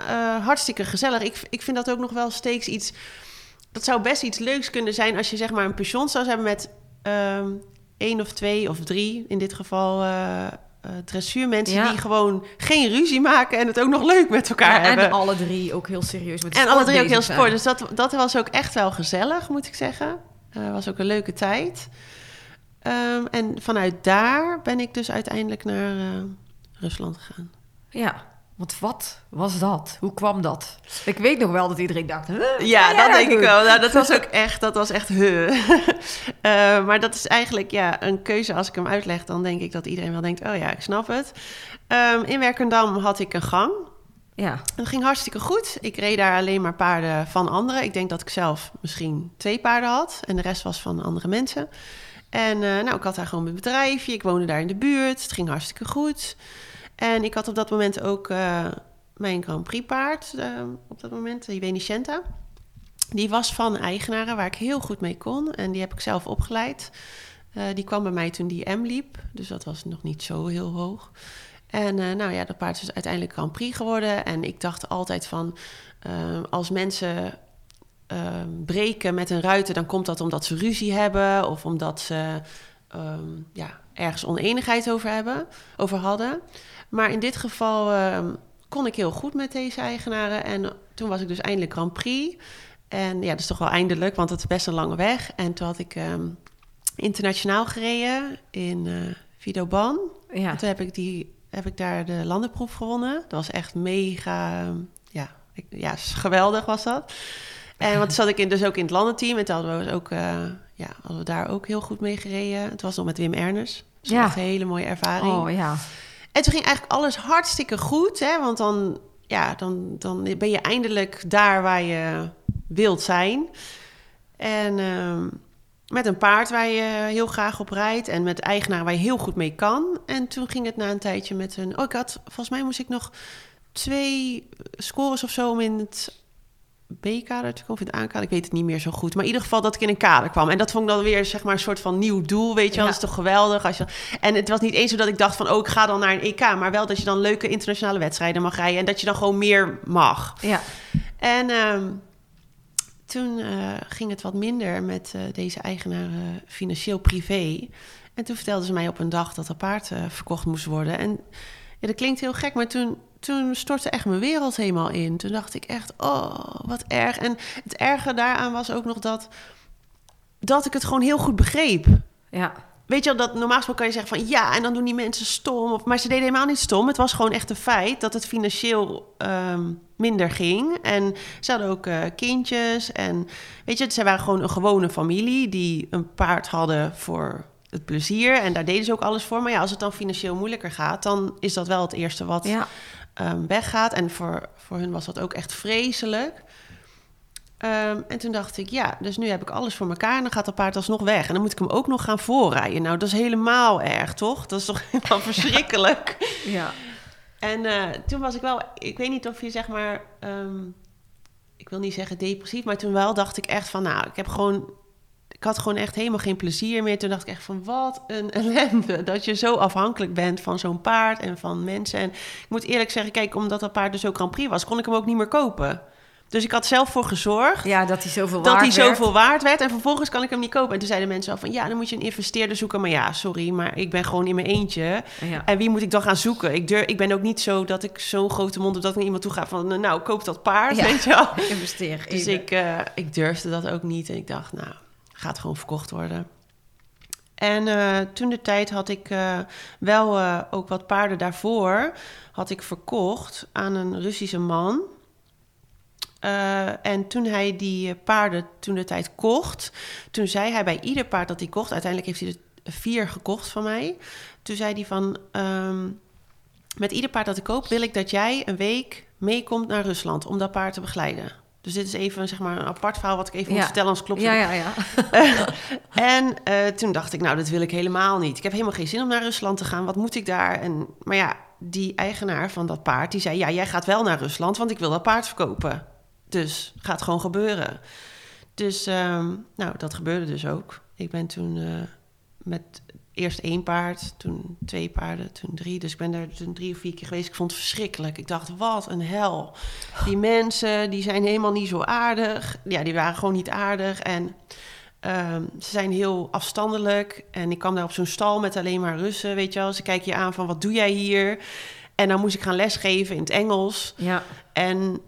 hartstikke gezellig. Ik, ik vind dat ook nog wel steeds iets... Dat zou best iets leuks kunnen zijn als je zeg maar een pension zou hebben met ehm één of twee of drie, in dit geval eh, dressuurmensen Ja. die gewoon geen ruzie maken en het ook nog leuk met elkaar Ja, hebben. en alle drie ook heel serieus met En alle drie ook heel sport. zijn. Dus dat, dat was ook echt wel gezellig, moet ik zeggen. Eh was ook een leuke tijd. Ehm, en vanuit daar ben ik dus uiteindelijk naar Rusland gegaan. Ja, want wat was dat? Hoe kwam dat? Ik weet nog wel dat iedereen dacht... huh, Ja, dat daar denk ik wel. Nou, dat was ook echt, dat was echt he. Eh, maar dat is eigenlijk ja, een keuze. Als ik hem uitleg, dan denk ik dat iedereen wel denkt... oh ja, ik snap het. Ehm, in Werkendam had ik een gang. Ja, En dat ging hartstikke goed. Ik reed daar alleen maar paarden van anderen. Ik denk dat ik zelf misschien twee paarden had. En de rest was van andere mensen. En eh, nou, ik had daar gewoon mijn bedrijfje. Ik woonde daar in de buurt. Het ging hartstikke goed. En ik had op dat moment ook eh, mijn Grand Prix paard. eh, op dat moment, die Venicenta. Die was van eigenaren waar ik heel goed mee kon. En die heb ik zelf opgeleid. Eh, die kwam bij mij toen die M liep. Dus dat was nog niet zo heel hoog. En eh, nou ja, dat paard is dus uiteindelijk Grand Prix geworden. En ik dacht altijd van, eh, als mensen eh, breken met een ruiter... dan komt dat omdat ze ruzie hebben... of omdat ze ehm, ja, ergens oneenigheid over, hebben, over hadden. Maar in dit geval ehm, kon ik heel goed met deze eigenaren. En toen was ik dus eindelijk Grand Prix. En ja, dat is toch wel eindelijk, want het is best een lange weg. En toen had ik ehm, internationaal gereden in eh Vidoban. ja. En toen heb ik, die, heb ik daar de landenproef gewonnen. Dat was echt mega, ehm, ja, ik- ja, geweldig was dat. En want zat ik in, dus ook in het landenteam. En toen hadden we, dus ook, eh, ja, hadden we daar ook heel goed mee gereden. Het was nog met Wim Erners. Dus Ja. echt een hele mooie ervaring. Oh ja. En toen ging eigenlijk alles hartstikke goed. Hè? Want dan, ja, dan, dan ben je eindelijk daar waar je wilt zijn. En ehm, met een paard waar je heel graag op rijdt. En met eigenaar waar je heel goed mee kan. En toen ging het na een tijdje met een... Oh, ik had... Volgens mij moest ik nog twee scores of zo om in het B-kader te komen. Of in het A-kader. Ik weet het niet meer zo goed. Maar in ieder geval dat ik in een kader kwam. En dat vond ik dan weer zeg maar een soort van nieuw doel. Weet je wel, Ja. dat is toch geweldig. Als je... En het was niet eens zo dat ik dacht van... Oh, ik ga dan naar een EK. Maar wel dat je dan leuke internationale wedstrijden mag rijden. En dat je dan gewoon meer mag. Ja. En ehm, toen eh, ging het wat minder met eh, deze eigenaar eh, financieel privé. En toen vertelden ze mij op een dag dat er paard verkocht moest worden. En ja, dat klinkt heel gek, maar toen, toen stortte echt mijn wereld helemaal in. Toen dacht ik echt, oh, wat erg. En het erge daaraan was ook nog dat, dat ik het gewoon heel goed begreep. Ja. Weet je wel, dat normaal gesproken kan je zeggen van ja, en dan doen die mensen stom. Of, maar ze deden helemaal niet stom. Het was gewoon echt een feit dat het financieel ehm, minder ging. En ze hadden ook eh, kindjes. En weet je, ze waren gewoon een gewone familie die een paard hadden voor het plezier. En daar deden ze ook alles voor. Maar ja, als het dan financieel moeilijker gaat, dan is dat wel het eerste wat Ja. Ehm, weggaat. En voor, voor hun was dat ook echt vreselijk. Ehm, en toen dacht ik, ja, dus nu heb ik alles voor elkaar en dan gaat dat paard alsnog weg. En dan moet ik hem ook nog gaan voorrijden. Nou, dat is helemaal erg, toch? Dat is toch helemaal verschrikkelijk? Ja. En eh, toen was ik wel, ik weet niet of je zeg maar, ehm, ik wil niet zeggen depressief, maar toen wel dacht ik echt van, nou, ik heb gewoon, ik had gewoon echt helemaal geen plezier meer. Toen dacht ik echt van, wat een ellende, dat je zo afhankelijk bent van zo'n paard en van mensen. En ik moet eerlijk zeggen, kijk, omdat dat paard dus ook Grand Prix was, kon ik hem ook niet meer kopen. Dus ik had zelf voor gezorgd Ja, dat hij zoveel dat waard hij werd. zoveel waard werd. En vervolgens kan ik hem niet kopen. En toen zeiden mensen al van... ja, dan moet je een investeerder zoeken. Maar ja, sorry, maar ik ben gewoon in mijn eentje. Ja. En wie moet ik dan gaan zoeken? Ik, durf, ik ben ook niet zo dat ik zo'n grote mond heb... dat ik naar iemand toe ga van... nou, koop dat paard, Ja. weet je wel. Investeer. Dus ik, eh, ik durfde dat ook niet. En ik dacht, nou, gaat gewoon verkocht worden. En eh, toen de tijd had ik eh, wel eh, ook wat paarden daarvoor had ik verkocht aan een Russische man. En toen hij die paarden toen de tijd kocht, toen zei hij bij ieder paard dat hij kocht, uiteindelijk heeft hij er vier gekocht van mij. Toen zei hij van, ehm, met ieder paard dat ik koop wil ik dat jij een week meekomt naar Rusland om dat paard te begeleiden. Dus dit is even zeg maar, een apart verhaal wat ik even moet Ja. vertellen, anders klopt het Ja, ja, ja. en eh, toen dacht ik, nou, dat wil ik helemaal niet. Ik heb helemaal geen zin om naar Rusland te gaan. Wat moet ik daar? En, maar ja, die eigenaar van dat paard, die zei... ja, jij gaat wel naar Rusland, want ik wil dat paard verkopen. Dus gaat gewoon gebeuren. Dus, ehm, nou, dat gebeurde dus ook. Ik ben toen eh, met eerst één paard, toen twee paarden, toen drie. Dus ik ben daar toen drie of vier keer geweest. Ik vond het verschrikkelijk. Ik dacht, wat een hel. Die mensen, die zijn helemaal niet zo aardig. Ja, die waren gewoon niet aardig. En Ehm, ze zijn heel afstandelijk. En ik kwam daar op zo'n stal met alleen maar Russen, weet je wel. Ze kijken je aan van, wat doe jij hier? En dan moest ik gaan lesgeven in het Engels. ja. En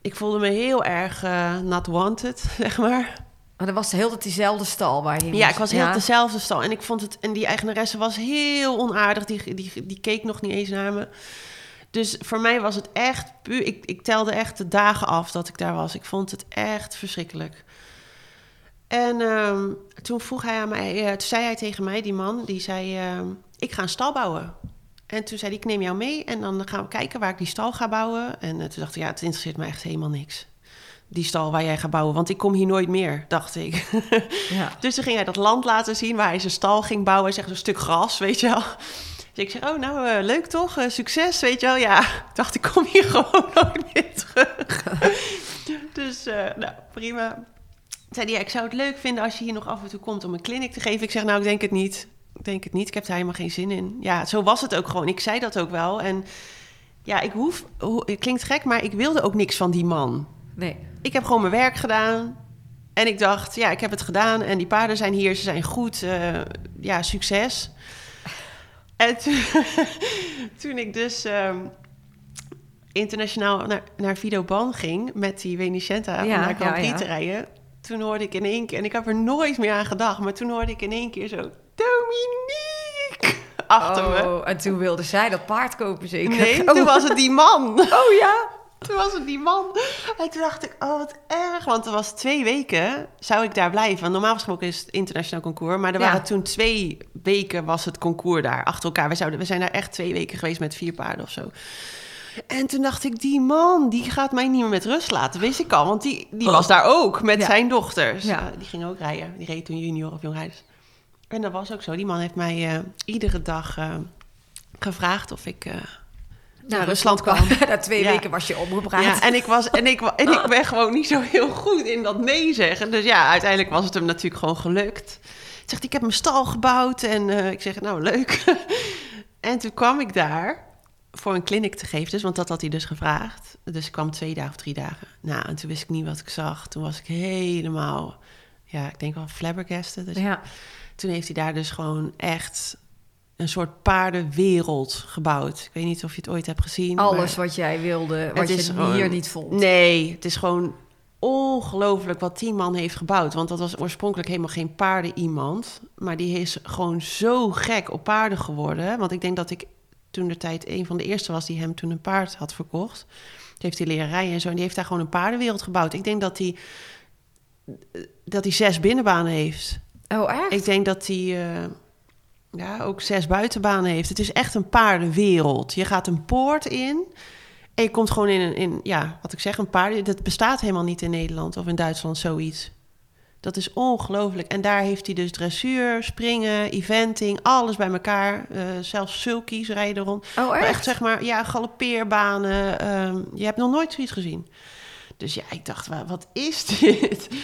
ik voelde me heel erg eh, not wanted, zeg maar. Maar dat was heel tijd diezelfde stal waar je Ja, ik was heel dezelfde stal. En ik vond het... En die eigenaresse was heel onaardig. Die, die, die keek nog niet eens naar me. Dus voor mij was het echt puur... Ik, ik telde echt de dagen af dat ik daar was. Ik vond het echt verschrikkelijk. En ehm, toen vroeg hij aan mij... eh, toen zei hij tegen mij, die man, die zei... ehm, ik ga een stal bouwen. En toen zei hij, ik neem jou mee... en dan gaan we kijken waar ik die stal ga bouwen. En eh, toen dacht ik, ja, het interesseert me echt helemaal niks. Die stal waar jij gaat bouwen. Want ik kom hier nooit meer, dacht ik. Ja. Dus toen ging hij dat land laten zien waar hij zijn stal ging bouwen. Zeg, zo'n stuk gras, weet je wel. Dus ik zeg, oh, nou, eh, leuk toch? Eh, succes, weet je wel. Ja, ik dacht, ik kom hier gewoon nooit meer terug. dus, eh, nou, prima. Zei hij, ja, ik zou het leuk vinden als je hier nog af en toe komt om een clinic te geven. Ik zeg, nou, ik denk het niet. Ik denk het niet. Ik heb er helemaal geen zin in. Ja, zo was het ook gewoon. Ik zei dat ook wel. En ja, ik hoef... ho- Het klinkt gek, maar ik wilde ook niks van die man. Nee. Ik heb gewoon mijn werk gedaan. En ik dacht, ja, ik heb het gedaan. En die paarden zijn hier, ze zijn goed. eh, ja, succes. En toen, toen ik dus ehm, internationaal naar, naar Vidoban ging... met die Venicenta om Ja, naar Grand ja, Prix ja. te rijden... toen hoorde ik in één keer... en ik heb er nooit meer aan gedacht... maar toen hoorde ik in één keer zo... Dominique! Achter me. Oh, en toen wilde zij dat paard kopen zeker? Nee, Oh. toen was het die man. Oh ja? Toen was het die man. En toen dacht ik, oh wat erg. Want er was twee weken, zou ik daar blijven. Want normaal gesproken is het internationaal concours. Maar er Ja. waren toen twee weken was het concours daar achter elkaar. We, zouden, we zijn daar echt twee weken geweest met vier paarden of zo. En toen dacht ik, die man, die gaat mij niet meer met rust laten. Wist ik al, want die, die was daar ook met Ja. zijn dochters. Ja. Eh, die ging ook rijden. Die reed toen junior of jongrijders. En dat was ook zo. Die man heeft mij eh, iedere dag eh, gevraagd of ik... naar Rusland kwam. Na twee Ja. weken was je omgepraat. Ja, en ik, was, en, ik, en ik ben gewoon niet zo heel goed in dat nee zeggen. Dus ja, uiteindelijk was het hem natuurlijk gewoon gelukt. Hij zegt, ik heb mijn stal gebouwd. En eh, ik zeg, nou, leuk. en toen kwam ik daar voor een clinic te geven. Dus, want dat had hij dus gevraagd. Dus ik kwam twee dagen of drie dagen. Nou, en toen wist ik niet wat ik zag. Toen was ik helemaal, ja, ik denk wel flabbergasted. Dus Ja. toen heeft hij daar dus gewoon echt een soort paardenwereld gebouwd. Ik weet niet of je het ooit hebt gezien. Alles wat jij wilde, wat je hier niet vond. Nee, het is gewoon ongelooflijk wat die man heeft gebouwd. Want dat was oorspronkelijk helemaal geen paarden iemand. Maar die is gewoon zo gek op paarden geworden. Want ik denk dat ik toen de tijd een van de eerste was die hem toen een paard had verkocht. Die heeft hij leren rijden en zo. En die heeft daar gewoon een paardenwereld gebouwd. Ik denk dat hij, dat hij zes binnenbanen heeft. Oh, echt? Ik denk dat hij eh, ja, ook zes buitenbanen heeft. Het is echt een paardenwereld. Je gaat een poort in en je komt gewoon in een, in, ja, wat ik zeg, een paarden. Dat bestaat helemaal niet in Nederland of in Duitsland, zoiets. Dat is ongelooflijk. En daar heeft hij dus dressuur, springen, eventing, alles bij elkaar. Eh, zelfs sulkies rijden rond. Oh, Maar echt? echt zeg maar, ja, galoppeerbanen. ehm, je hebt nog nooit zoiets gezien. Dus ja, ik dacht, wa- wat is dit?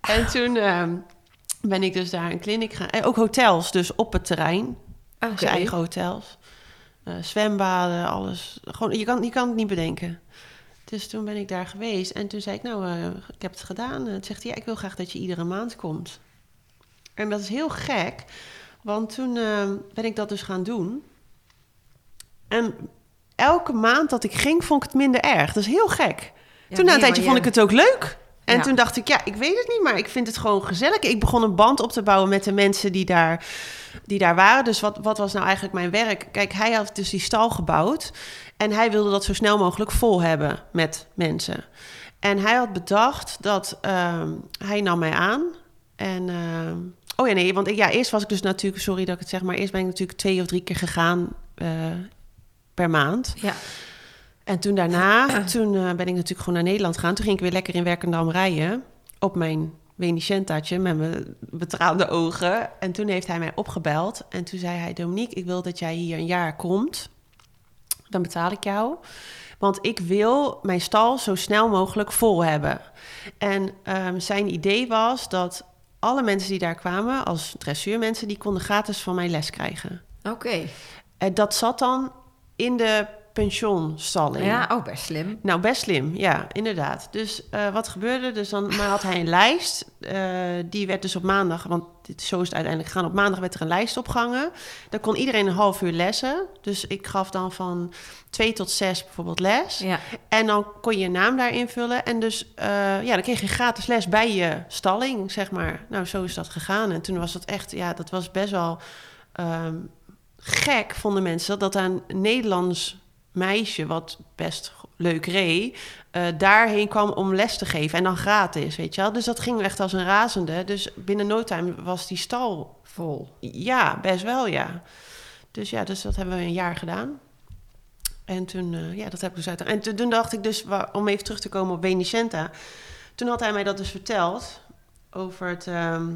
En toen ehm, ben ik dus daar een kliniek gaan. En ook hotels, dus op het terrein. Oké. Zijn eigen hotels. Eh, zwembaden, alles. Gewoon, je, kan, je kan het niet bedenken. Dus toen ben ik daar geweest. En toen zei ik, nou, eh, ik heb het gedaan. En toen zegt hij, ja, ik wil graag dat je iedere maand komt. En dat is heel gek. Want toen eh, ben ik dat dus gaan doen. En elke maand dat ik ging, vond ik het minder erg. Dat is heel gek. Ja, toen na een tijdje vond ik het ook leuk. En Ja. toen dacht ik, ja, ik weet het niet, maar ik vind het gewoon gezellig. Ik begon een band op te bouwen met de mensen die daar, die daar waren. Dus wat, wat was nou eigenlijk mijn werk? Kijk, hij had dus die stal gebouwd. En hij wilde dat zo snel mogelijk vol hebben met mensen. En hij had bedacht dat ehm, hij nam mij aan. En ehm, oh ja, nee, want ik, ja, eerst was ik dus natuurlijk, sorry dat ik het zeg, maar eerst ben ik natuurlijk twee of drie keer gegaan eh, per maand. Ja. En toen daarna, toen eh, ben ik natuurlijk gewoon naar Nederland gegaan. Toen ging ik weer lekker in Werkendam rijden op mijn Venicentaatje met mijn betraande ogen. En toen heeft hij mij opgebeld en toen zei hij, Dominique, ik wil dat jij hier een jaar komt. Dan betaal ik jou. Want ik wil mijn stal zo snel mogelijk vol hebben. En ehm, zijn idee was dat alle mensen die daar kwamen, als dressuurmensen, die konden gratis van mij les krijgen. Oké. En dat zat dan in de pensionstalling. Ja, oh, best slim. Nou, best slim, ja, inderdaad. Dus eh, wat gebeurde? Dus dan maar had hij een lijst. eh, die werd dus op maandag, want dit, zo is het uiteindelijk gegaan. Op maandag werd er een lijst opgehangen. Daar kon iedereen een half uur lessen. Dus ik gaf dan van twee tot zes bijvoorbeeld les. Ja. En dan kon je je naam daar invullen. En dus, eh, ja, dan kreeg je gratis les bij je stalling, zeg maar. Nou, zo is dat gegaan. En toen was dat echt, ja, dat was best wel ehm, gek, vonden mensen. Dat een Nederlands meisje, wat best leuk reed, eh, daarheen kwam om les te geven. En dan gratis, weet je wel. Dus dat ging echt als een razende. Dus binnen no time was die stal Vol. ja, best wel, ja. Dus ja, dus dat hebben we een jaar gedaan. En toen, eh, ja, dat heb ik dus uit. En toen, dacht ik dus, om even terug te komen op Benicenta. Toen had hij mij dat dus verteld over het ehm,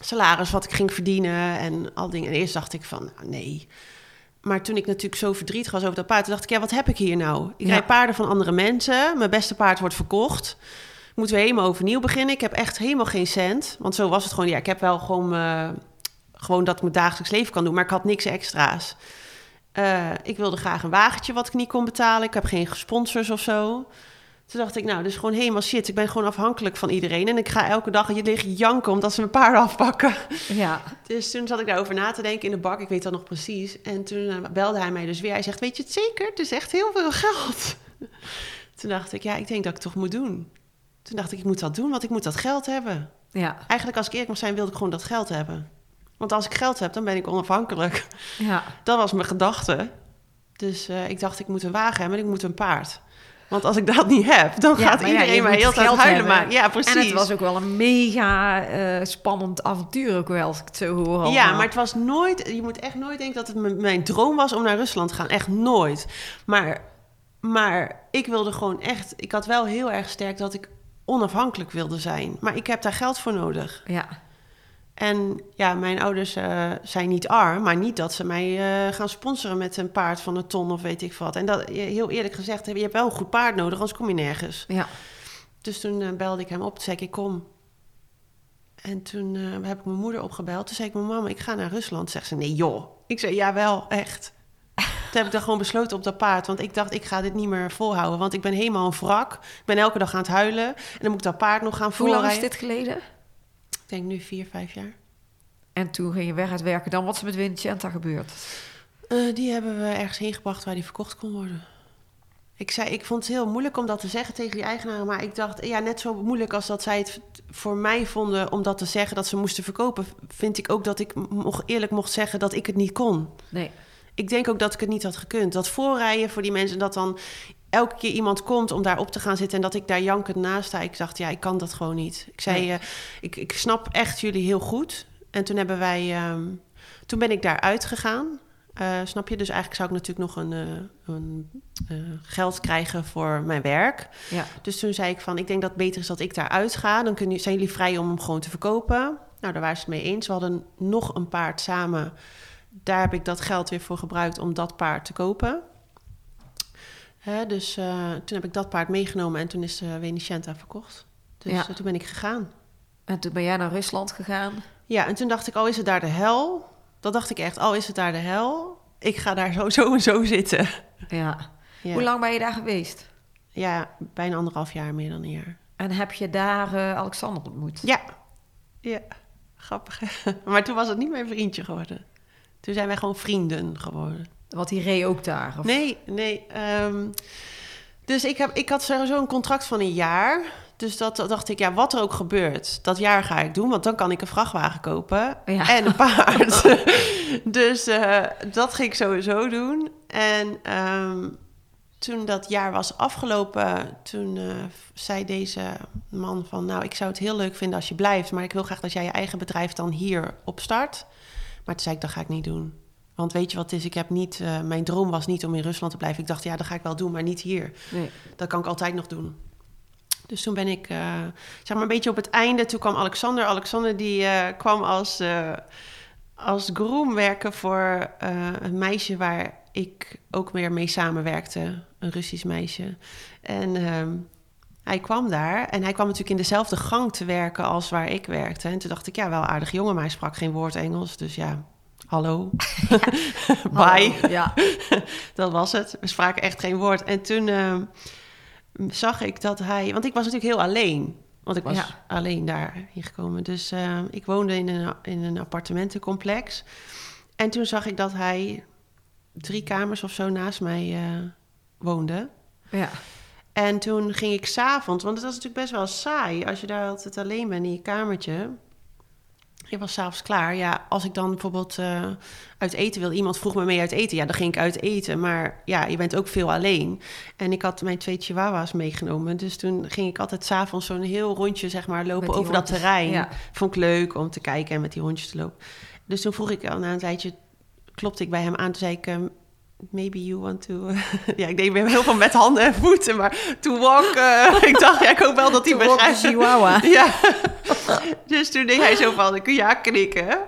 salaris wat ik ging verdienen en al dingen. En eerst dacht ik van, nou, nee. Maar toen ik natuurlijk zo verdrietig was over dat paard, dacht ik, ja, wat heb ik hier nou? Ik Ja. rijd paarden van andere mensen. Mijn beste paard wordt verkocht. Ik moet weer helemaal overnieuw beginnen. Ik heb echt helemaal geen cent. Want zo was het gewoon. Ja, ik heb wel gewoon, eh, gewoon dat ik mijn dagelijks leven kan doen, maar ik had niks extra's. Eh, ik wilde graag een wagentje wat ik niet kon betalen. Ik heb geen sponsors of zo. Toen dacht ik, nou, dus gewoon helemaal shit. Ik ben gewoon afhankelijk van iedereen. En ik ga elke dag hier liggen janken omdat ze mijn paarden afpakken. Ja. Dus toen zat ik daarover na te denken in de bak. Ik weet dat nog precies. En toen eh, belde hij mij dus weer. Hij zegt, weet je het zeker? Het is echt heel veel geld. Toen dacht ik, ja, ik denk dat ik het toch moet doen. Toen dacht ik, ik moet dat doen, want ik moet dat geld hebben. Ja. Eigenlijk, als ik eerlijk mag zijn, wilde ik gewoon dat geld hebben. Want als ik geld heb, dan ben ik onafhankelijk. Ja. Dat was mijn gedachte. Dus eh, ik dacht, ik moet een wagen hebben en ik moet een paard. Want als ik dat niet heb, dan Ja, gaat maar iedereen moet heel geld huilen hebben. maken. Ja, precies. En het was ook wel een mega eh, spannend avontuur ook wel, als ik het zo hoor. Ja, maar het was nooit... Je moet echt nooit denken dat het mijn droom was om naar Rusland te gaan. Echt nooit. Maar, maar ik wilde gewoon echt... Ik had wel heel erg sterk dat ik onafhankelijk wilde zijn. Maar ik heb daar geld voor nodig. Ja. En ja, mijn ouders eh, zijn niet arm, maar niet dat ze mij eh, gaan sponsoren met een paard van een ton of weet ik wat. En dat, heel eerlijk gezegd, je hebt wel een goed paard nodig, anders kom je nergens. Ja. Dus toen eh, belde ik hem op, toen zei ik, ik kom. En toen heb ik mijn moeder opgebeld. Toen zei ik, mijn mama, ik ga naar Rusland. Zegt ze, nee joh. Ik zei, ja wel, echt. Toen heb ik dan gewoon besloten op dat paard. Want ik dacht, ik ga dit niet meer volhouden. Want ik ben helemaal een wrak. Ik ben elke dag aan het huilen. En dan moet ik dat paard nog gaan Hoe lang is dit geleden? Ik denk nu vier, vijf jaar. En toen ging je weg uit werken. Dan wat is er met Vincenta gebeurd? Eh, die hebben we ergens heen gebracht waar die verkocht kon worden. Ik, zei, ik vond het heel moeilijk om dat te zeggen tegen die eigenaren. Maar ik dacht, ja, net zo moeilijk als dat zij het voor mij vonden om dat te zeggen dat ze moesten verkopen, vind ik ook dat ik mocht, eerlijk mocht zeggen dat ik het niet kon. Nee. Ik denk ook dat ik het niet had gekund. Dat voorrijden voor die mensen, dat dan elke keer iemand komt om daar op te gaan zitten en dat ik daar jankend naast sta. Ik dacht, ja, ik kan dat gewoon niet. Ik zei, Nee. eh, ik, ik snap echt jullie heel goed. En toen hebben wij, ehm, toen ben ik daar uitgegaan. Eh, snap je? Dus eigenlijk zou ik natuurlijk nog een, eh, een geld krijgen voor mijn werk. Ja. Dus toen zei ik van, ik denk dat het beter is dat ik daar uitga. Dan kunnen, zijn jullie vrij om hem gewoon te verkopen. Nou, daar waren ze het mee eens. We hadden nog een paard samen. Daar heb ik dat geld weer voor gebruikt om dat paard te kopen. Hè, dus eh, toen heb ik dat paard meegenomen en toen is de Venicenta verkocht. Dus Ja. eh, toen ben ik gegaan. En toen ben jij naar Rusland gegaan. Ja, en toen dacht ik, al is het daar de hel. Dat dacht ik echt, al is het daar de hel. Ik ga daar zo, zo en zo zitten. Ja. Ja. Hoe lang ben je daar geweest? Ja, bijna anderhalf jaar, meer dan een jaar. En heb je daar eh, Alexander ontmoet? Ja. Ja, grappig. Maar toen was het niet mijn vriendje geworden. Toen zijn wij gewoon vrienden geworden. Want die reed ook daar? Of? Nee, nee. ehm, dus ik, heb, ik had sowieso een contract van een jaar. Dus dat dat dacht ik, ja, wat er ook gebeurt, dat jaar ga ik doen. Want dan kan ik een vrachtwagen kopen Ja. en een paard. dus eh, dat ging ik sowieso doen. En ehm, toen dat jaar was afgelopen, toen eh, zei deze man van... nou, ik zou het heel leuk vinden als je blijft... maar ik wil graag dat jij je eigen bedrijf dan hier opstart. Maar toen zei ik, dat ga ik niet doen. Want weet je wat het is? Ik heb niet, eh, mijn droom was niet om in Rusland te blijven. Ik dacht, ja, dat ga ik wel doen, maar niet hier. Nee. Dat kan ik altijd nog doen. Dus toen ben ik, eh, zeg maar een beetje op het einde, toen kwam Alexander. Alexander die eh, kwam als, als groom werken voor een meisje waar ik ook weer mee samenwerkte. Een Russisch meisje. En ehm, hij kwam daar en hij kwam natuurlijk in dezelfde gang te werken als waar ik werkte. En toen dacht ik, ja, wel aardig jongen, maar hij sprak geen woord Engels. Dus ja, hallo. Bye. Hallo, Ja. Dat was het. We spraken echt geen woord. En toen ehm, zag ik dat hij... Want ik was natuurlijk heel alleen. Want ik was Ja. alleen daar gekomen. Dus ehm, ik woonde in een, in een appartementencomplex. En toen zag ik dat hij drie kamers of zo naast mij eh, woonde. ja. En toen ging ik s'avonds... Want het was natuurlijk best wel saai... als je daar altijd alleen bent in je kamertje... Ik was s'avonds klaar. Ja, als ik dan bijvoorbeeld eh, uit eten wil, iemand vroeg me mee uit eten, ja, dan ging ik uit eten. Maar ja, je bent ook veel alleen. En ik had mijn twee chihuahua's meegenomen. Dus toen ging ik altijd s'avonds zo'n heel rondje, zeg maar, lopen over dat terrein. ja. Vond ik leuk om te kijken en met die hondjes te lopen. Dus toen vroeg ik al na een tijdje, klopte ik bij hem aan. Toen zei ik, ehm, maybe you want to... ja, ik deed weer heel veel met handen en voeten, maar to walk... eh, ik dacht, ja, ik hoop wel dat hij begrijpt. chihuahua. Ja. dus toen deed hij zo van, ik ja knikken.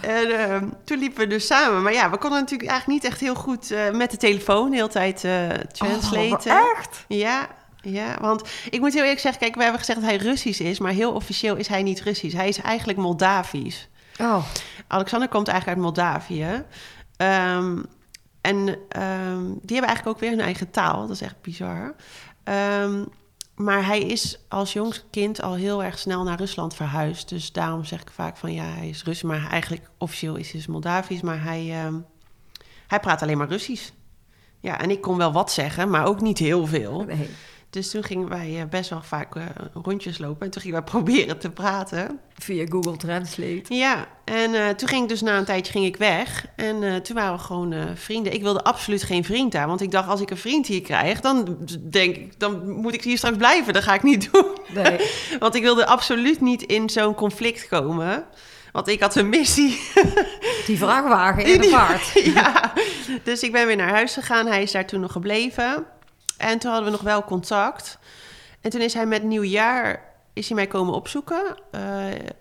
En ehm, toen liepen we dus samen. Maar ja, we konden natuurlijk eigenlijk niet echt heel goed eh, met de telefoon de hele tijd eh translaten. Oh, echt? Ja, ja, want ik moet heel eerlijk zeggen, kijk, we hebben gezegd dat hij Russisch is, maar heel officieel is hij niet Russisch. Hij is eigenlijk Moldavisch. Oh, Alexander komt eigenlijk uit Moldavië. Ehm, en ehm, die hebben eigenlijk ook weer hun eigen taal. Dat is echt bizar. Ehm, maar hij is als jong kind al heel erg snel naar Rusland verhuisd. Dus daarom zeg ik vaak van ja, hij is Rus. Maar eigenlijk officieel is hij dus Moldavisch. Maar hij, ehm, hij praat alleen maar Russisch. Ja, en ik kon wel wat zeggen, maar ook niet heel veel. nee. Dus toen gingen wij eh, best wel vaak eh, rondjes lopen. En toen gingen wij proberen te praten. Via Google Translate. Ja, en eh, toen ging ik dus na een tijdje ging ik weg. En toen waren we gewoon vrienden. Ik wilde absoluut geen vriend daar. Want ik dacht, als ik een vriend hier krijg, dan denk ik, dan moet ik hier straks blijven. Dat ga ik niet doen. Nee. Want ik wilde absoluut niet in zo'n conflict komen. Want ik had een missie. Die vrachtwagen in de vaart. ja, dus ik ben weer naar huis gegaan. Hij is daar toen nog gebleven. En toen hadden we nog wel contact. En toen is hij met nieuwjaar is hij mij komen opzoeken. Eh,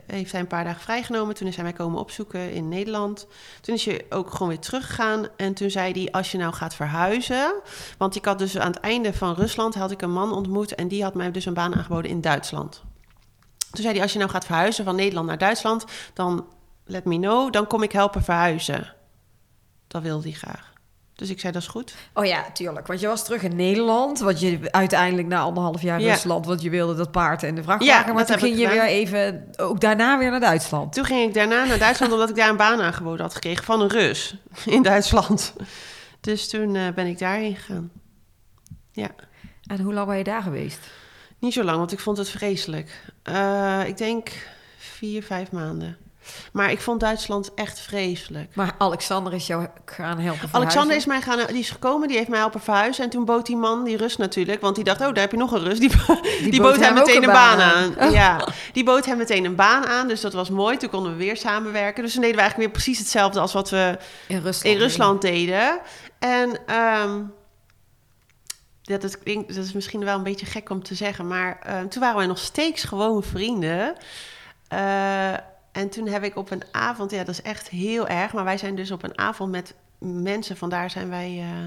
heeft hij een paar dagen vrijgenomen. Toen is hij mij komen opzoeken in Nederland. Toen is hij ook gewoon weer teruggegaan. En toen zei hij, als je nou gaat verhuizen... Want ik had dus aan het einde van Rusland... had ik een man ontmoet... en die had mij dus een baan aangeboden in Duitsland. Toen zei hij, als je nou gaat verhuizen van Nederland naar Duitsland... dan let me know, dan kom ik helpen verhuizen. Dat wilde hij graag. Dus ik zei, dat is goed. Oh ja, tuurlijk. Want je was terug in Nederland. Want je uiteindelijk na anderhalf jaar Ja. Rusland... want je wilde dat paard en de Ja, vrachtwagen. maar dat toen ging je weer even... Ook daarna weer naar Duitsland. Toen ging ik daarna naar Duitsland omdat ik daar een baan aangeboden had gekregen van een Rus in Duitsland. Dus toen eh, ben ik daarheen gegaan. Ja, En hoe lang ben je daar geweest? niet zo lang, want ik vond het vreselijk. Eh, ik denk vier, vijf maanden. Maar ik vond Duitsland echt vreselijk. Maar Alexander is jou gaan helpen Alexander is mij gaan, die is gekomen, die heeft mij helpen verhuizen. En toen bood die man, die Rus natuurlijk, want die dacht, oh, daar heb je nog een Rus. Die, die, bood, hem meteen een baan aan. aan. Ja, die bood hem meteen een baan aan, dus dat was mooi. Toen konden we weer samenwerken. Dus toen deden we eigenlijk weer precies hetzelfde als wat we In Rusland. in Rusland deden. En ehm, dat, is, klinkt- dat is misschien wel een beetje gek om te zeggen, maar ehm, toen waren wij nog steeds gewoon vrienden. Eh, en toen heb ik op een avond, ja, dat is echt heel erg, maar wij zijn dus op een avond met mensen, vandaar zijn wij, eh,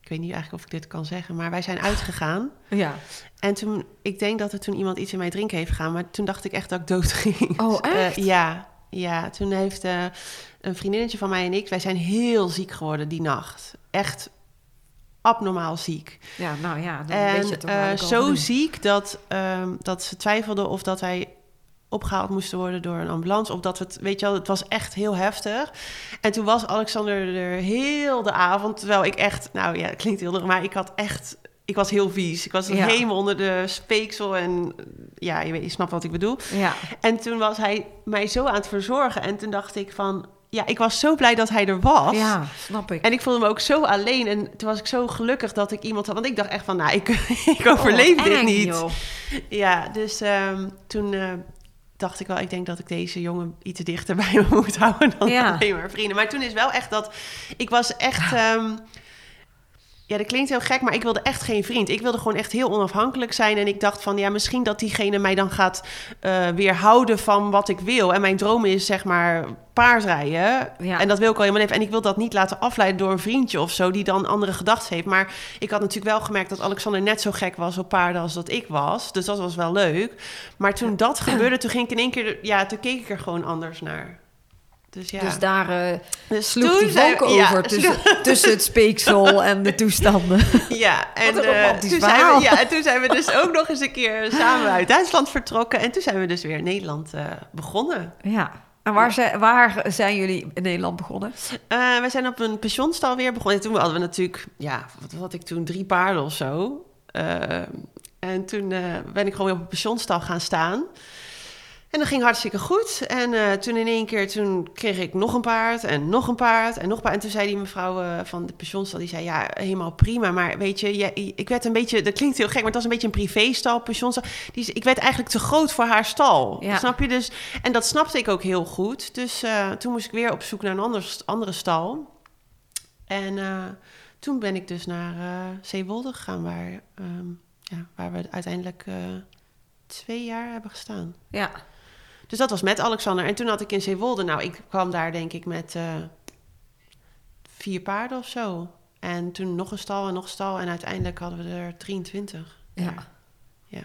ik weet niet eigenlijk of ik dit kan zeggen, maar wij zijn uitgegaan. Ja. En toen, ik denk dat er toen iemand iets in mij drinken heeft gedaan, maar toen dacht ik echt dat ik dood ging. Oh, Eh, echt? ja, ja, toen heeft eh, een vriendinnetje van mij en ik, wij zijn heel ziek geworden die nacht. Echt abnormaal ziek. Ja, nou ja, dan weet je En het toch zo ziek dat, ehm, dat ze twijfelden of dat wij opgehaald moesten worden door een ambulance. Of dat we het, weet je wel, het was echt heel heftig. En toen was Alexander er heel de avond, terwijl ik echt, nou ja, het klinkt heel erg, maar ik had echt ik was heel vies. Ik was Ja. helemaal onder de speeksel en ja, je, weet, je snapt wat ik bedoel. Ja. En toen was hij mij zo aan het verzorgen. En toen dacht ik van, ja, ik was zo blij dat hij er was. ja, snap ik. En ik voelde me ook zo alleen. En toen was ik zo gelukkig dat ik iemand had. Want ik dacht echt van, nou, ik, ik overleef Oh, wat dit eng, niet. joh. Ja, dus ehm, toen eh, dacht ik wel, ik denk dat ik deze jongen iets dichter bij me moet houden dan Ja. alleen maar vrienden. Maar toen is wel echt dat, ik was echt, ehm, ja, dat klinkt heel gek, maar ik wilde echt geen vriend. Ik wilde gewoon echt heel onafhankelijk zijn. En ik dacht van, ja, misschien dat diegene mij dan gaat eh, weerhouden van wat ik wil. En mijn droom is, zeg maar, paardrijden. Ja. En dat wil ik al mijn leven. En ik wil dat niet laten afleiden door een vriendje of zo, die dan andere gedachten heeft. Maar ik had natuurlijk wel gemerkt dat Alexander net zo gek was op paarden als dat ik was. Dus dat was wel leuk. Maar toen dat gebeurde, toen ging ik in één keer, ja, toen keek ik er gewoon anders naar. Dus ja. Dus daar eh, Dus sloeg die we- ja, over tussen, tussen het speeksel en de toestanden. Ja, en een eh, toen, zijn we, ja, en toen zijn we dus ook nog eens een keer samen uit Duitsland vertrokken. En toen zijn we dus weer in Nederland eh, begonnen. Ja. En waar zijn, waar zijn jullie in Nederland begonnen? Eh, we zijn op een pensionstal weer begonnen. En toen hadden we natuurlijk, ja, wat had ik toen, drie paarden of zo. Eh, en toen eh, ben ik gewoon weer op een pensionstal gaan staan. En dat ging hartstikke goed. En eh, toen in één keer toen kreeg ik nog een paard en nog een paard en nog een paard. En toen zei die mevrouw eh, van de pensionstal, die zei, ja, helemaal prima. Maar weet je, ik werd een beetje, dat klinkt heel gek, maar het was een beetje een privéstal, pensionstal. Die, ik werd eigenlijk te groot voor haar stal. Ja. Snap je? Dus, en dat snapte ik ook heel goed. Dus eh, toen moest ik weer op zoek naar een ander, andere stal. En toen ben ik dus naar Zeewolde gegaan, waar, ehm, ja, waar we uiteindelijk twee jaar hebben gestaan. Ja. Dus dat was met Alexander. En toen had ik in Zeewolde, nou, ik kwam daar denk ik met eh, vier paarden of zo. En toen nog een stal en nog een stal. En uiteindelijk hadden we er 23. Ja. Ja.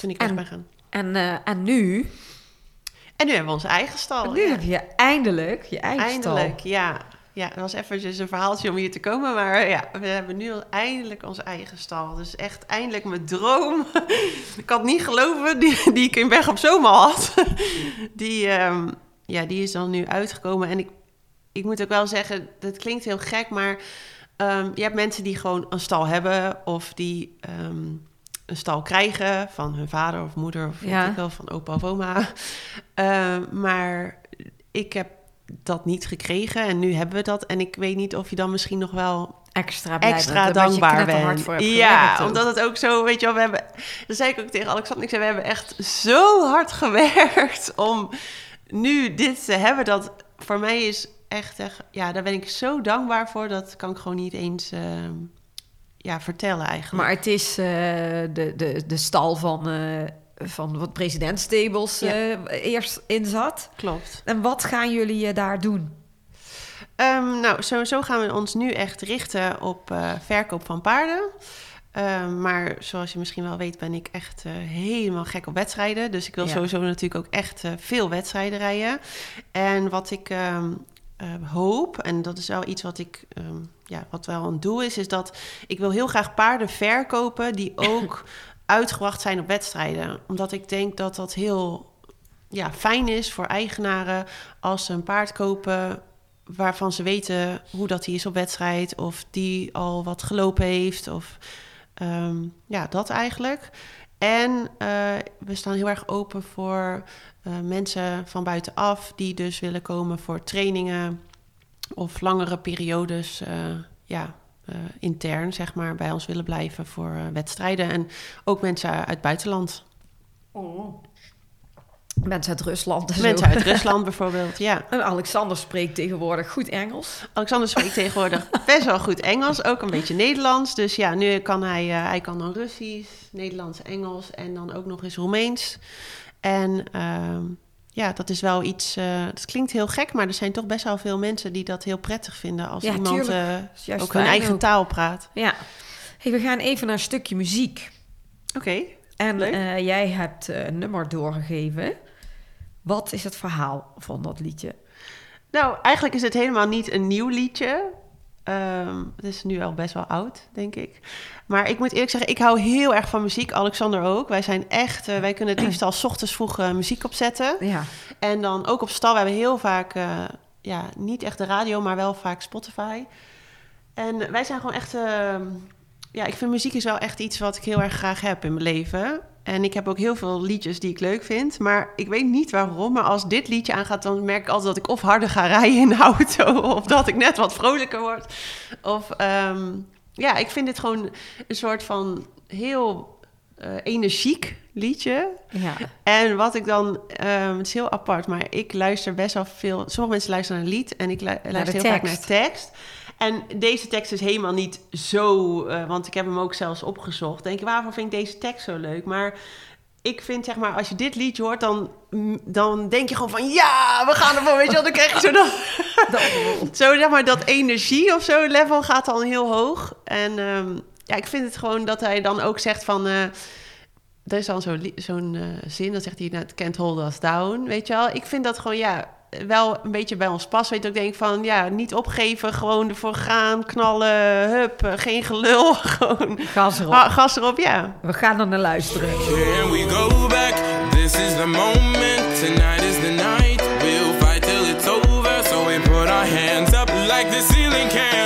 Toen ik weg En- ben gaan. En, eh, en nu? En nu hebben we onze eigen stal. nu ja. heb je eindelijk je eigen Eindelijk, stal. ja. Ja, het was eventjes een verhaaltje om hier te komen. Maar ja, we hebben nu al eindelijk onze eigen stal. Dus echt eindelijk mijn droom. ik het niet geloven, die, die ik in Weg op Zomer had. die, ehm, ja, die is dan nu uitgekomen. En ik, ik moet ook wel zeggen, dat klinkt heel gek, maar... ehm, je hebt mensen die gewoon een stal hebben... of die ehm, een stal krijgen van hun vader of moeder... of Ja. weet ik wel, van opa of oma. Maar ik heb dat niet gekregen en nu hebben we dat. En ik weet niet of je dan misschien nog wel Extra extra dankbaar bent. ja, omdat het ook zo, weet je wel, we hebben... Dat zei ik ook tegen Alexander. Ik zei, we hebben echt zo hard gewerkt om nu dit te hebben. Dat voor mij is echt, echt ja, daar ben ik zo dankbaar voor. Dat kan ik gewoon niet eens ehm, ja, vertellen eigenlijk. Maar het is eh, de, de, de stal van, eh, van wat president Stables Ja. eh, eerst in zat. Klopt. En wat gaan jullie eh, daar doen? Ehm, nou, sowieso gaan we ons nu echt richten op eh, verkoop van paarden. Ehm, maar zoals je misschien wel weet, ben ik echt helemaal gek op wedstrijden. Dus ik wil Ja. sowieso natuurlijk ook echt veel wedstrijden rijden. En wat ik ehm, eh, hoop, en dat is wel iets wat ik, ja, wat wel een doel is, is dat ik wil heel graag paarden verkopen die ook uitgebracht zijn op wedstrijden. Omdat ik denk dat dat heel ja, fijn is voor eigenaren als ze een paard kopen waarvan ze weten hoe dat hij is op wedstrijd of die al wat gelopen heeft of ehm, ja, dat eigenlijk. En eh, we staan heel erg open voor eh, mensen van buitenaf die dus willen komen voor trainingen of langere periodes, eh, ja, eh, intern zeg maar, bij ons willen blijven voor eh, wedstrijden en ook mensen uit het buitenland. Mensen uit Rusland en Mensen zo. uit Rusland bijvoorbeeld, ja. En Alexander spreekt tegenwoordig goed Engels. Alexander spreekt tegenwoordig best wel goed Engels, ook een beetje Nederlands. Dus ja, nu kan hij, eh, hij kan dan Russisch, Nederlands, Engels en dan ook nog eens Roemeens. En ehm, ja, dat is wel iets, eh dat klinkt heel gek, maar er zijn toch best wel veel mensen die dat heel prettig vinden als Ja, iemand eh, ook hun eigen ook. taal praat. Ja. Hey, we gaan even naar een stukje muziek. Oké. En eh, jij hebt een nummer doorgegeven. Wat is het verhaal van dat liedje? Nou, eigenlijk is het helemaal niet een nieuw liedje. Ehm, het is nu al best wel oud, denk ik. Maar ik moet eerlijk zeggen, ik hou heel erg van muziek. Alexander ook. Wij zijn echt, eh, wij kunnen het liefst al 's ochtends vroeg eh, muziek opzetten. Ja. En dan ook op stal. We hebben heel vaak, eh, ja, niet echt de radio, maar wel vaak Spotify. En wij zijn gewoon echt, ja, ik vind muziek is wel echt iets wat ik heel erg graag heb in mijn leven. En ik heb ook heel veel liedjes die ik leuk vind. Maar ik weet niet waarom. Maar als dit liedje aangaat, dan merk ik altijd dat ik of harder ga rijden in de auto. Of dat ik net wat vrolijker word. Of ehm, ja, ik vind dit gewoon een soort van heel eh, energiek liedje. Ja. En wat ik dan, ehm, het is heel apart, maar ik luister best wel veel. Sommige mensen luisteren naar een lied en ik lu- luister heel vaak naar tekst. tekst. En deze tekst is helemaal niet zo, eh, want ik heb hem ook zelfs opgezocht. Denk je, waarvoor vind ik deze tekst zo leuk? Maar ik vind zeg maar, als je dit liedje hoort, dan, dan denk je gewoon van ja, we gaan ervoor, weet je wel. Dan krijg je zo dat, zo zeg maar dat energie of zo level gaat dan heel hoog. En ehm, ja, ik vind het gewoon dat hij dan ook zegt van. eh, er is dan zo'n eh, zin, dan zegt hij, nou, it can't hold us down, weet je wel. Ik vind dat gewoon, ja, wel een beetje bij ons pas. Weet je, ik denk van, ja, niet opgeven, gewoon ervoor gaan, knallen, hup, eh, geen gelul, gewoon Gas erop. ha- gas erop, ja. We gaan er naar luisteren. Can we go back? This is the moment. Tonight is the night. We'll fight till it's over. So we put our hands up like the ceiling can't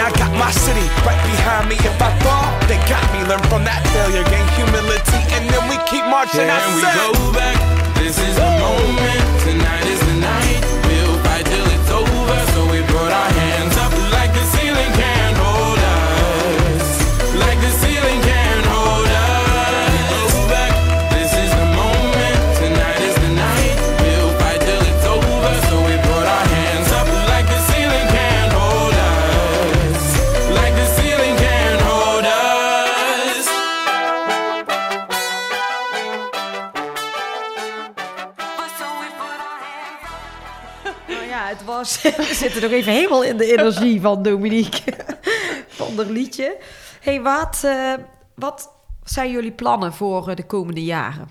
I got my city right behind me. If I fall, they got me. Learn from that failure, gain humility, and then we keep marching. I Can we go back? This is the moment. Tonight is the night. We zitten nog even helemaal in de energie van Dominique. Van dat liedje. hey, wat, eh, wat zijn jullie plannen voor eh, de komende jaren?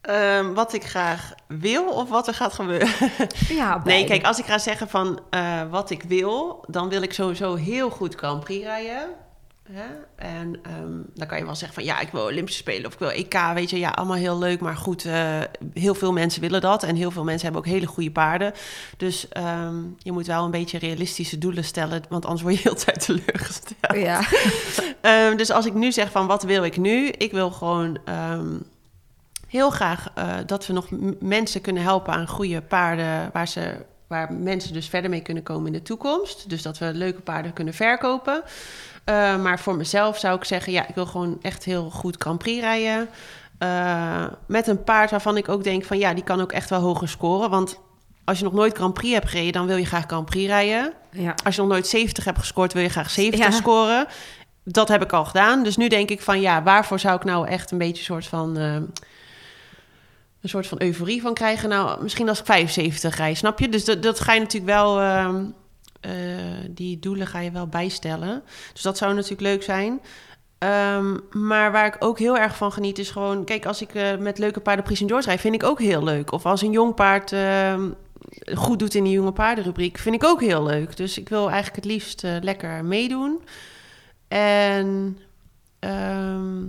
Ehm, wat ik graag wil of wat er gaat gebeuren. Ja, Nee, kijk, als ik ga zeggen van eh, wat ik wil, dan wil ik sowieso heel goed Grand Prix rijden. Hè? En ehm, dan kan je wel zeggen van ja, ik wil Olympische Spelen of ik wil EK, weet je, ja, allemaal heel leuk. Maar goed, eh, heel veel mensen willen dat en heel veel mensen hebben ook hele goede paarden. Dus ehm, je moet wel een beetje realistische doelen stellen, want anders word je heel de tijd teleurgesteld. Ja. Ehm, dus als ik nu zeg van wat wil ik nu? Ik wil gewoon heel graag eh, dat we nog mensen kunnen helpen aan goede paarden waar, ze, waar mensen dus verder mee kunnen komen in de toekomst. Dus dat we leuke paarden kunnen verkopen. Eh, maar voor mezelf zou ik zeggen, ja, ik wil gewoon echt heel goed Grand Prix rijden. Eh, met een paard waarvan ik ook denk van ja, die kan ook echt wel hoger scoren. Want als je nog nooit Grand Prix hebt gereden, dan wil je graag Grand Prix rijden. ja. Als je nog nooit 70 hebt gescoord, wil je graag 70 Ja. scoren. Dat heb ik al gedaan. Dus nu denk ik van ja, waarvoor zou ik nou echt een beetje een soort van. eh, een soort van euforie van krijgen. Nou, misschien als ik 75 rij, snap je? Dus dat, dat ga je natuurlijk wel. ehm, eh, die doelen ga je wel bijstellen. Dus dat zou natuurlijk leuk zijn. Ehm, maar waar ik ook heel erg van geniet is gewoon... Kijk, als ik eh, met leuke paarden Prix St. George rijd... vind ik ook heel leuk. Of als een jong paard ehm, goed doet in die jonge paardenrubriek... vind ik ook heel leuk. Dus ik wil eigenlijk het liefst eh, lekker meedoen. En... ehm,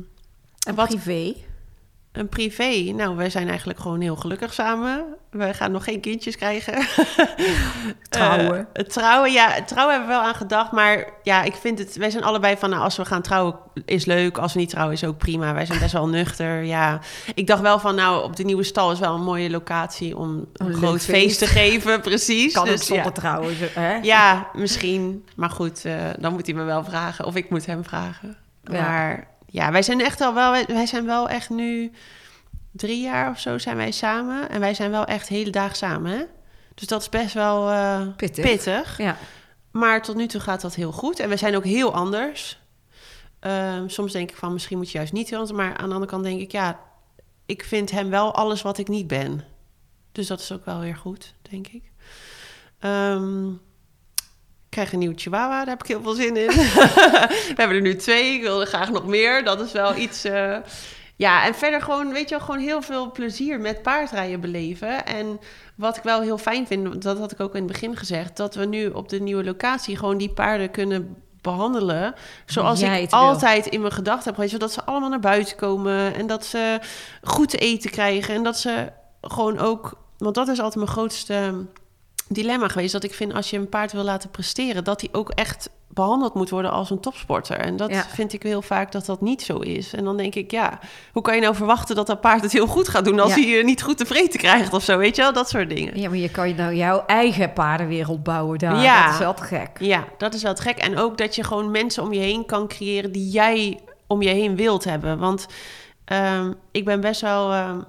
En privé? Een privé. Nou, wij zijn eigenlijk gewoon heel gelukkig samen. Wij gaan nog geen kindjes krijgen. Trouwen. Eh, het trouwen, ja, trouwen hebben we wel aan gedacht. Maar ja, ik vind het... Wij zijn allebei van, nou, als we gaan trouwen is leuk. Als we niet trouwen is ook prima. Wij zijn best wel nuchter, ja. Ik dacht wel van, nou, op de nieuwe stal is wel een mooie locatie... om een, groot feest. feest te geven, precies. Kan ook Dus, zonder ja. trouwen. Hè? Ja, misschien. Maar goed, eh, dan moet hij me wel vragen. Of ik moet hem vragen. Ja. Maar ja, wij zijn echt al wel... Wij zijn wel echt nu... Drie jaar of zo zijn wij samen. En wij zijn wel echt hele dagen samen, hè? Dus dat is best wel eh, Pittig. pittig. Ja. Maar tot nu toe gaat dat heel goed. En we zijn ook heel anders. Ehm, soms denk ik van misschien moet je juist niet heel anders. Maar aan de andere kant denk ik, ja, ik vind hem wel alles wat ik niet ben. Dus dat is ook wel weer goed, denk ik. Ehm, ik krijg een nieuwe chihuahua, daar heb ik heel veel zin in. we hebben er nu twee, ik wil er graag nog meer. Dat is wel iets... eh, ja, en verder gewoon, weet je wel, gewoon heel veel plezier met paardrijden beleven. En wat ik wel heel fijn vind, dat had ik ook in het begin gezegd... dat we nu op de nieuwe locatie gewoon die paarden kunnen behandelen... zoals Jij ik wil. altijd in mijn gedachten heb gehad. Zodat ze allemaal naar buiten komen en dat ze goed te eten krijgen. En dat ze gewoon ook... Want dat is altijd mijn grootste dilemma geweest. Dat ik vind als je een paard wil laten presteren... dat hij ook echt behandeld moet worden als een topsporter. En dat Ja. vind ik heel vaak dat dat niet zo is. En dan denk ik, ja, hoe kan je nou verwachten dat dat paard het heel goed gaat doen... als Ja. hij eh, niet goed te vreten krijgt of zo, weet je wel? Dat soort dingen. ja, maar je kan je nou jouw eigen paardenwereld bouwen daar. Ja. Dat is wel te gek. Ja, dat is wel gek. En ook dat je gewoon mensen om je heen kan creëren die jij om je heen wilt hebben. Want ehm, ik ben best wel ehm,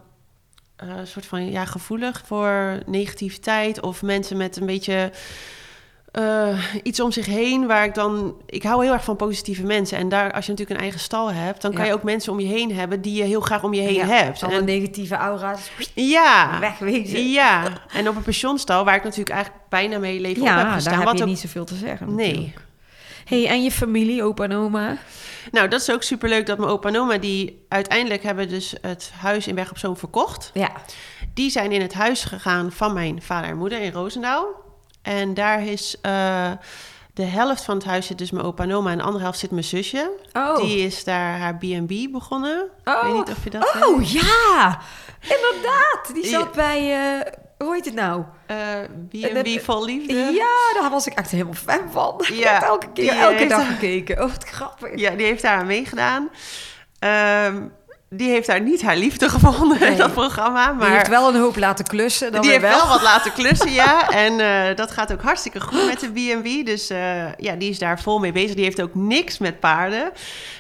eh, een soort van ja, gevoelig voor negativiteit of mensen met een beetje eh, iets om zich heen waar ik dan. Ik hou heel erg van positieve mensen. En daar, als je natuurlijk een eigen stal hebt, dan kan Ja. je ook mensen om je heen hebben die je heel graag om je heen Ja, hebt. Alle En- negatieve aura's ja, wegwezen. ja. En op een pensionstal, waar ik natuurlijk eigenlijk bijna mijn hele leven op heb Ja, gestaan. daar heb wat je niet zoveel te zeggen. Nee. natuurlijk. hey, en je familie, opa en oma? Nou, dat is ook superleuk dat mijn opa en oma... die uiteindelijk hebben dus het huis in Weg op Zoom verkocht. Ja. Die zijn in het huis gegaan van mijn vader en moeder in Roosendaal. En daar is eh, de helft van het huis zit dus mijn opa en oma... en de andere helft zit mijn zusje. Oh. Die is daar haar B&B begonnen. Ik weet niet of je dat Oh weet. ja, inderdaad. Die Ja. zat bij, eh, hoe heet het nou? Eh, En B&B vol liefde. Ja, daar was ik echt helemaal fan van. Ja, elke keer, die elke dag gekeken. Oh, wat grappig. Ja, die heeft daar aan meegedaan. Ehm, die heeft daar niet haar liefde gevonden in Nee. dat programma. Maar Die heeft wel een hoop laten klussen. Dan die heeft wel wat laten klussen, ja. En eh, dat gaat ook hartstikke goed met de B&B. Dus eh, ja, die is daar vol mee bezig. Die heeft ook niks met paarden.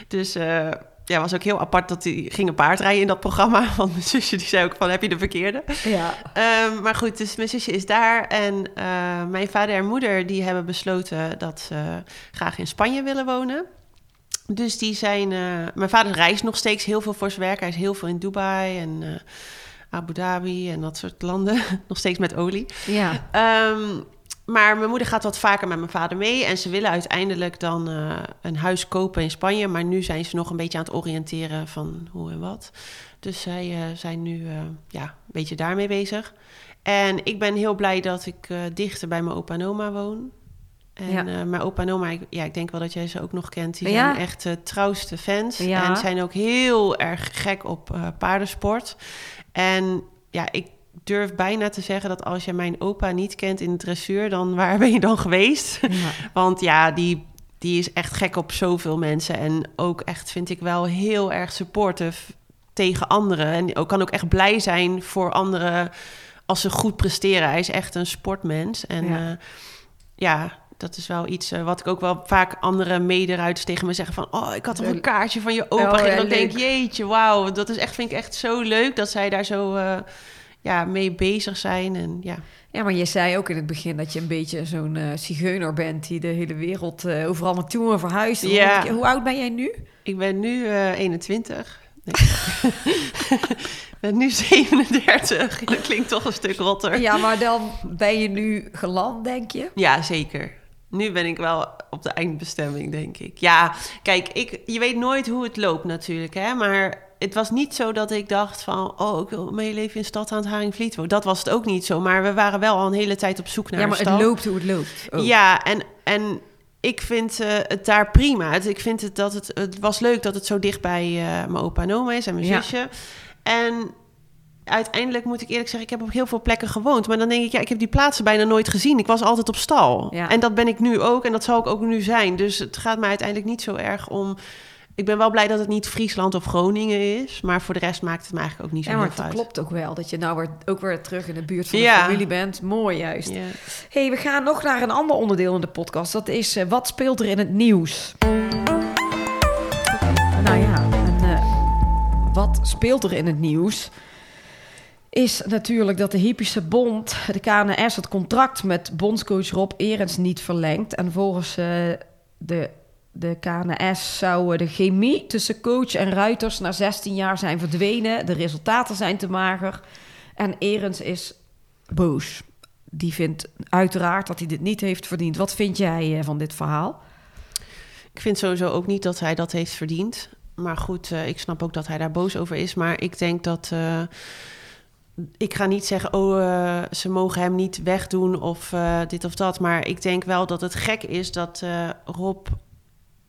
Dus eh ja, was ook heel apart dat die gingen paardrijden in dat programma. Want mijn zusje die zei ook van, heb je de verkeerde? Ja. Ehm, maar goed, dus mijn zusje is daar. En eh, mijn vader en moeder die hebben besloten dat ze graag in Spanje willen wonen. Dus die zijn... eh, mijn vader reist nog steeds heel veel voor zijn werk. Hij is heel veel in Dubai en eh, Abu Dhabi en dat soort landen. nog steeds met olie. Ja. Ehm, maar mijn moeder gaat wat vaker met mijn vader mee. En ze willen uiteindelijk dan eh, een huis kopen in Spanje. Maar nu zijn ze nog een beetje aan het oriënteren van hoe en wat. Dus zij eh, zijn nu eh, ja, een beetje daarmee bezig. En ik ben heel blij dat ik dichter bij mijn opa en oma woon. En Ja. mijn opa en oma, ik, ja, ik denk wel dat jij ze ook nog kent. Die Ja. zijn echt de trouwste fans. Ja. En zijn ook heel erg gek op paardensport. En ja, ik durf bijna te zeggen dat als je mijn opa niet kent in het dressuur, dan waar ben je dan geweest? Ja. Want ja, die, die is echt gek op zoveel mensen. En ook echt, vind ik wel, heel erg supportive tegen anderen. En ook, kan ook echt blij zijn voor anderen als ze goed presteren. Hij is echt een sportmens. En Ja. ja, ja dat is wel iets eh, wat ik ook wel vaak andere mederuiters tegen me zeggen van... oh, ik had toch een kaartje van je opa. Oh, en ja, dan denk ik, jeetje, wauw. Dat is echt, vind ik echt zo leuk dat zij daar zo eh, ja, mee bezig zijn. En ja, ja, maar je zei ook in het begin dat je een beetje zo'n eh zigeuner bent... die de hele wereld eh, overal naartoe verhuist. Ja. Hoe oud ben jij nu? Ik ben nu eh 21. Nee. ik ben nu 37. Dat klinkt toch een stuk rotter. Ja, maar dan ben je nu geland, denk je? Ja, zeker. Nu ben ik wel op de eindbestemming, denk ik. Ja, kijk, ik, je weet nooit hoe het loopt natuurlijk, hè. Maar het was niet zo dat ik dacht van... oh, ik wil mijn leven in stad aan het Haringvliet wonen. Dat was het ook niet zo. Maar we waren wel al een hele tijd op zoek naar ja, maar het loopt hoe het loopt. ook. Ja, en, en ik vind eh, het daar prima. Het, ik vind het dat het, het was leuk dat het zo dicht bij eh, mijn opa en oma is en mijn Ja. zusje. En uiteindelijk moet ik eerlijk zeggen, ik heb op heel veel plekken gewoond. Maar dan denk ik, ja, ik heb die plaatsen bijna nooit gezien. Ik was altijd op stal. Ja. En dat ben ik nu ook en dat zal ik ook nu zijn. Dus het gaat mij uiteindelijk niet zo erg om... Ik ben wel blij dat het niet Friesland of Groningen is. Maar voor de rest maakt het me eigenlijk ook niet zo Ja, maar het uit. klopt ook wel dat je nou weer, ook weer terug in de buurt van de Ja. familie bent. Mooi juist. Ja. hey, we gaan nog naar een ander onderdeel in de podcast. Dat is eh, wat speelt er in het nieuws? Nou ja, en, eh, wat speelt er in het nieuws? is natuurlijk dat de Hypische Bond, de KNS, het contract met bondscoach Rob Erens niet verlengt. En volgens eh, de, de KNS zou eh, de chemie tussen coach en ruiters na 16 jaar zijn verdwenen. De resultaten zijn te mager. En Erens is boos. Die vindt uiteraard dat hij dit niet heeft verdiend. Wat vind jij eh, van dit verhaal? Ik vind sowieso ook niet dat hij dat heeft verdiend. Maar goed, eh, ik snap ook dat hij daar boos over is. Maar ik denk dat. ik ga niet zeggen, oh, ze mogen hem niet wegdoen of dit of dat. Maar ik denk wel dat het gek is dat Rob.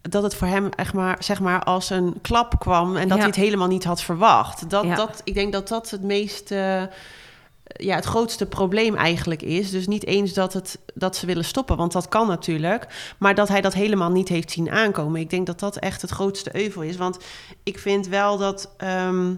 Dat het voor hem echt maar, zeg maar als een klap kwam en dat Ja. hij het helemaal niet had verwacht. Dat, Ja. dat, ik denk dat dat het meest. eh, ja, het grootste probleem eigenlijk is. Dus niet eens dat, het, dat ze willen stoppen, want dat kan natuurlijk. Maar dat hij dat helemaal niet heeft zien aankomen. Ik denk dat dat echt het grootste euvel is. Want ik vind wel dat ehm,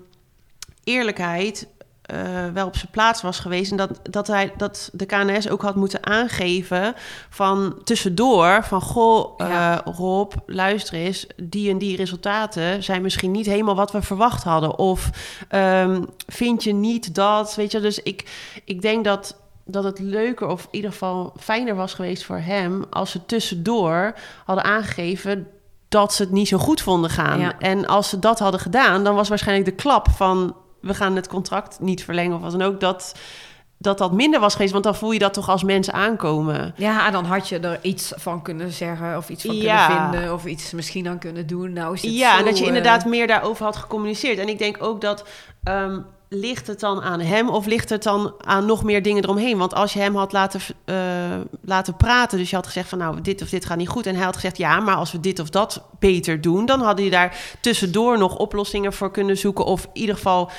eerlijkheid eh, wel op zijn plaats was geweest. En dat, dat, hij, dat de KNS ook had moeten aangeven van tussendoor... van goh, Ja. eh, Rob, luister eens... die en die resultaten zijn misschien niet helemaal wat we verwacht hadden. Of ehm, vind je niet dat... Weet je, dus ik, ik denk dat dat het leuker of in ieder geval fijner was geweest voor hem... als ze tussendoor hadden aangegeven dat ze het niet zo goed vonden gaan. Ja. En als ze dat hadden gedaan, dan was waarschijnlijk de klap van... we gaan het contract niet verlengen of wat dan ook... dat dat, dat minder was geweest, want dan voel je dat toch als mensen aankomen. Ja, en dan had je er iets van kunnen zeggen of iets van Ja. kunnen vinden of iets misschien aan kunnen doen. Nou is het Ja, zo, en dat je eh, inderdaad meer daarover had gecommuniceerd. En ik denk ook dat... ehm, ligt het dan aan hem of ligt het dan aan nog meer dingen eromheen? Want als je hem had laten, eh, laten praten, dus je had gezegd van nou, dit of dit gaat niet goed. En hij had gezegd ja, maar als we dit of dat beter doen, dan hadden je daar tussendoor nog oplossingen voor kunnen zoeken. Of in ieder geval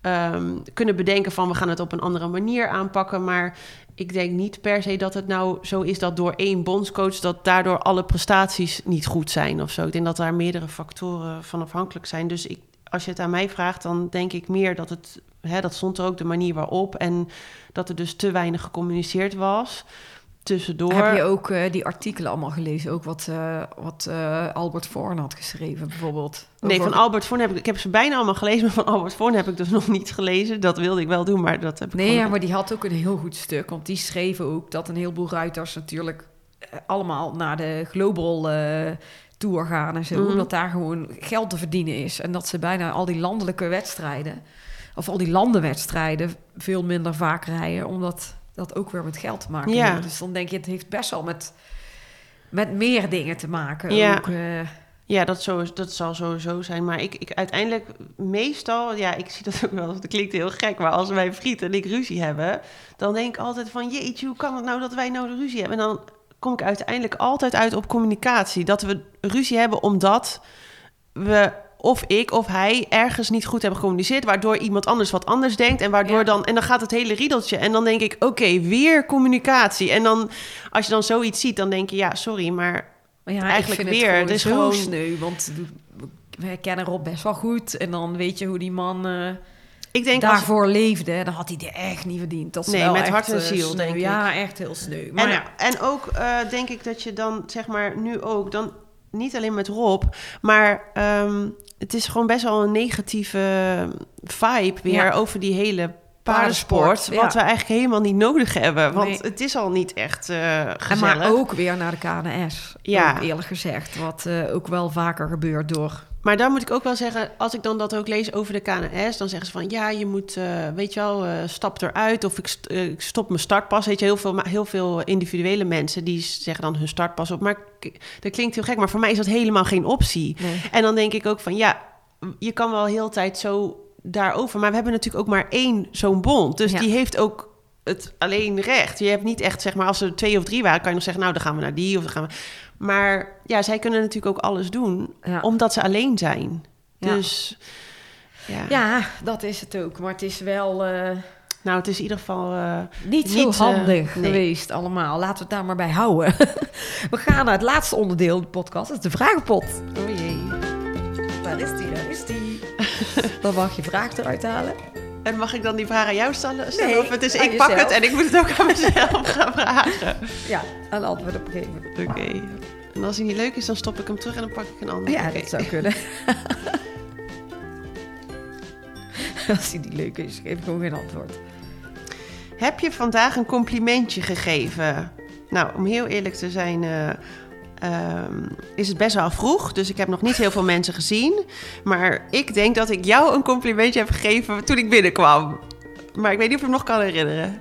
ehm, kunnen bedenken van we gaan het op een andere manier aanpakken. Maar ik denk niet per se dat het nou zo is dat door één bondscoach dat daardoor alle prestaties niet goed zijn of zo. Ik denk dat daar meerdere factoren van afhankelijk zijn. Dus ik, als je het aan mij vraagt, dan denk ik meer dat het, hè, dat stond er ook de manier waarop en dat er dus te weinig gecommuniceerd was tussendoor. Heb je ook eh, die artikelen allemaal gelezen? Ook wat, eh, wat eh, Albert Voorn had geschreven bijvoorbeeld? Nee, van Albert Voorn heb ik, ik heb ze bijna allemaal gelezen, maar van Albert Voorn heb ik dus nog niet gelezen. Dat wilde ik wel doen, maar dat heb ik Nee, gewoon- ja, maar die had ook een heel goed stuk. Want die schreven ook dat een heleboel ruiters natuurlijk allemaal naar de Global Tour gaan en zo. Mhm. Omdat daar gewoon geld te verdienen is. En dat ze bijna al die landelijke wedstrijden, of al die landenwedstrijden, veel minder vaak rijden. Omdat dat ook weer met geld te maken Ja. heeft. Dus dan denk je, het heeft best wel met, met meer dingen te maken. Ja. Ook, eh, Ja, dat, zo, dat zal sowieso zijn. Maar ik, ik uiteindelijk, meestal, ja, ik zie dat ook wel, dat klinkt heel gek, maar als mijn vriend en ik ruzie hebben, dan denk ik altijd van, jeetje, hoe kan het nou dat wij nou de ruzie hebben? En dan kom ik uiteindelijk altijd uit op communicatie. Dat we ruzie hebben omdat we, of ik of hij, ergens niet goed hebben gecommuniceerd, waardoor iemand anders wat anders denkt en waardoor Ja. dan, en dan gaat het hele riedeltje. En dan denk ik, oké, weer communicatie. En dan, als je dan zoiets ziet, dan denk je, ja, sorry, maar Maar ja, Eigenlijk ik vind weer, Het het is gewoon- sneu, want we kennen Rob best wel goed. En dan weet je hoe die man eh, ik denk als, daarvoor leefde. Dan had hij dit echt niet verdiend. Dat is Nee, wel met echt, hart en eh, ziel, sneu. denk ik. Ja, echt heel sneu. Maar En, ja, en ook eh, denk ik dat je dan, zeg maar, nu ook, dan niet alleen met Rob, maar ehm, het is gewoon best wel een negatieve vibe weer Ja. over die hele paardensport. Wat ja. we eigenlijk helemaal niet nodig hebben. Want Nee. het is al niet echt eh en gezellig. maar ook weer naar de KNS. Ja. Ook eerlijk gezegd. Wat eh, ook wel vaker gebeurt door... Maar dan moet ik ook wel zeggen, als ik dan dat ook lees over de KNS, dan zeggen ze van ja, je moet, eh, weet je wel, eh, stap eruit of ik, st- eh, ik stop mijn startpas. Weet je, heel veel, maar heel veel individuele mensen die zeggen dan hun startpas op. Maar dat klinkt heel gek, maar voor mij is dat helemaal geen optie. Nee. En dan denk ik ook van ja, je kan wel heel tijd zo daarover, maar we hebben natuurlijk ook maar één zo'n bond. Dus Ja. die heeft ook het alleen recht. Je hebt niet echt, zeg maar, als er twee of drie waren, kan je nog zeggen, nou, dan gaan we naar die of dan gaan we. Maar ja, zij kunnen natuurlijk ook alles doen, Ja. omdat ze alleen zijn. Ja. Dus ja. Ja, dat is het ook. Maar het is wel eh, nou, het is in ieder geval. eh, niet zo Niet, eh, handig nee. geweest allemaal. Laten we het daar maar bij houden. we gaan naar het laatste onderdeel van de podcast. Dat is de vragenpot. oh jee. Waar is die? Daar is die. Dan mag je vraag eruit halen. En mag ik dan die vraag aan jou stellen? Nee, of het is ik pak het en ik moet het ook aan mezelf gaan vragen. Ja, een antwoord op geven. Oké. En als hij niet leuk is, dan stop ik hem terug en dan pak ik een ander. Ja, dat zou kunnen. Als die niet leuk is, geef ik gewoon geen antwoord. Heb je vandaag een complimentje gegeven? Nou, om heel eerlijk te zijn, eh, ehm, is het best wel vroeg. Dus ik heb nog niet heel veel mensen gezien. Maar ik denk dat ik jou een complimentje heb gegeven toen ik binnenkwam. Maar ik weet niet of ik me nog kan herinneren.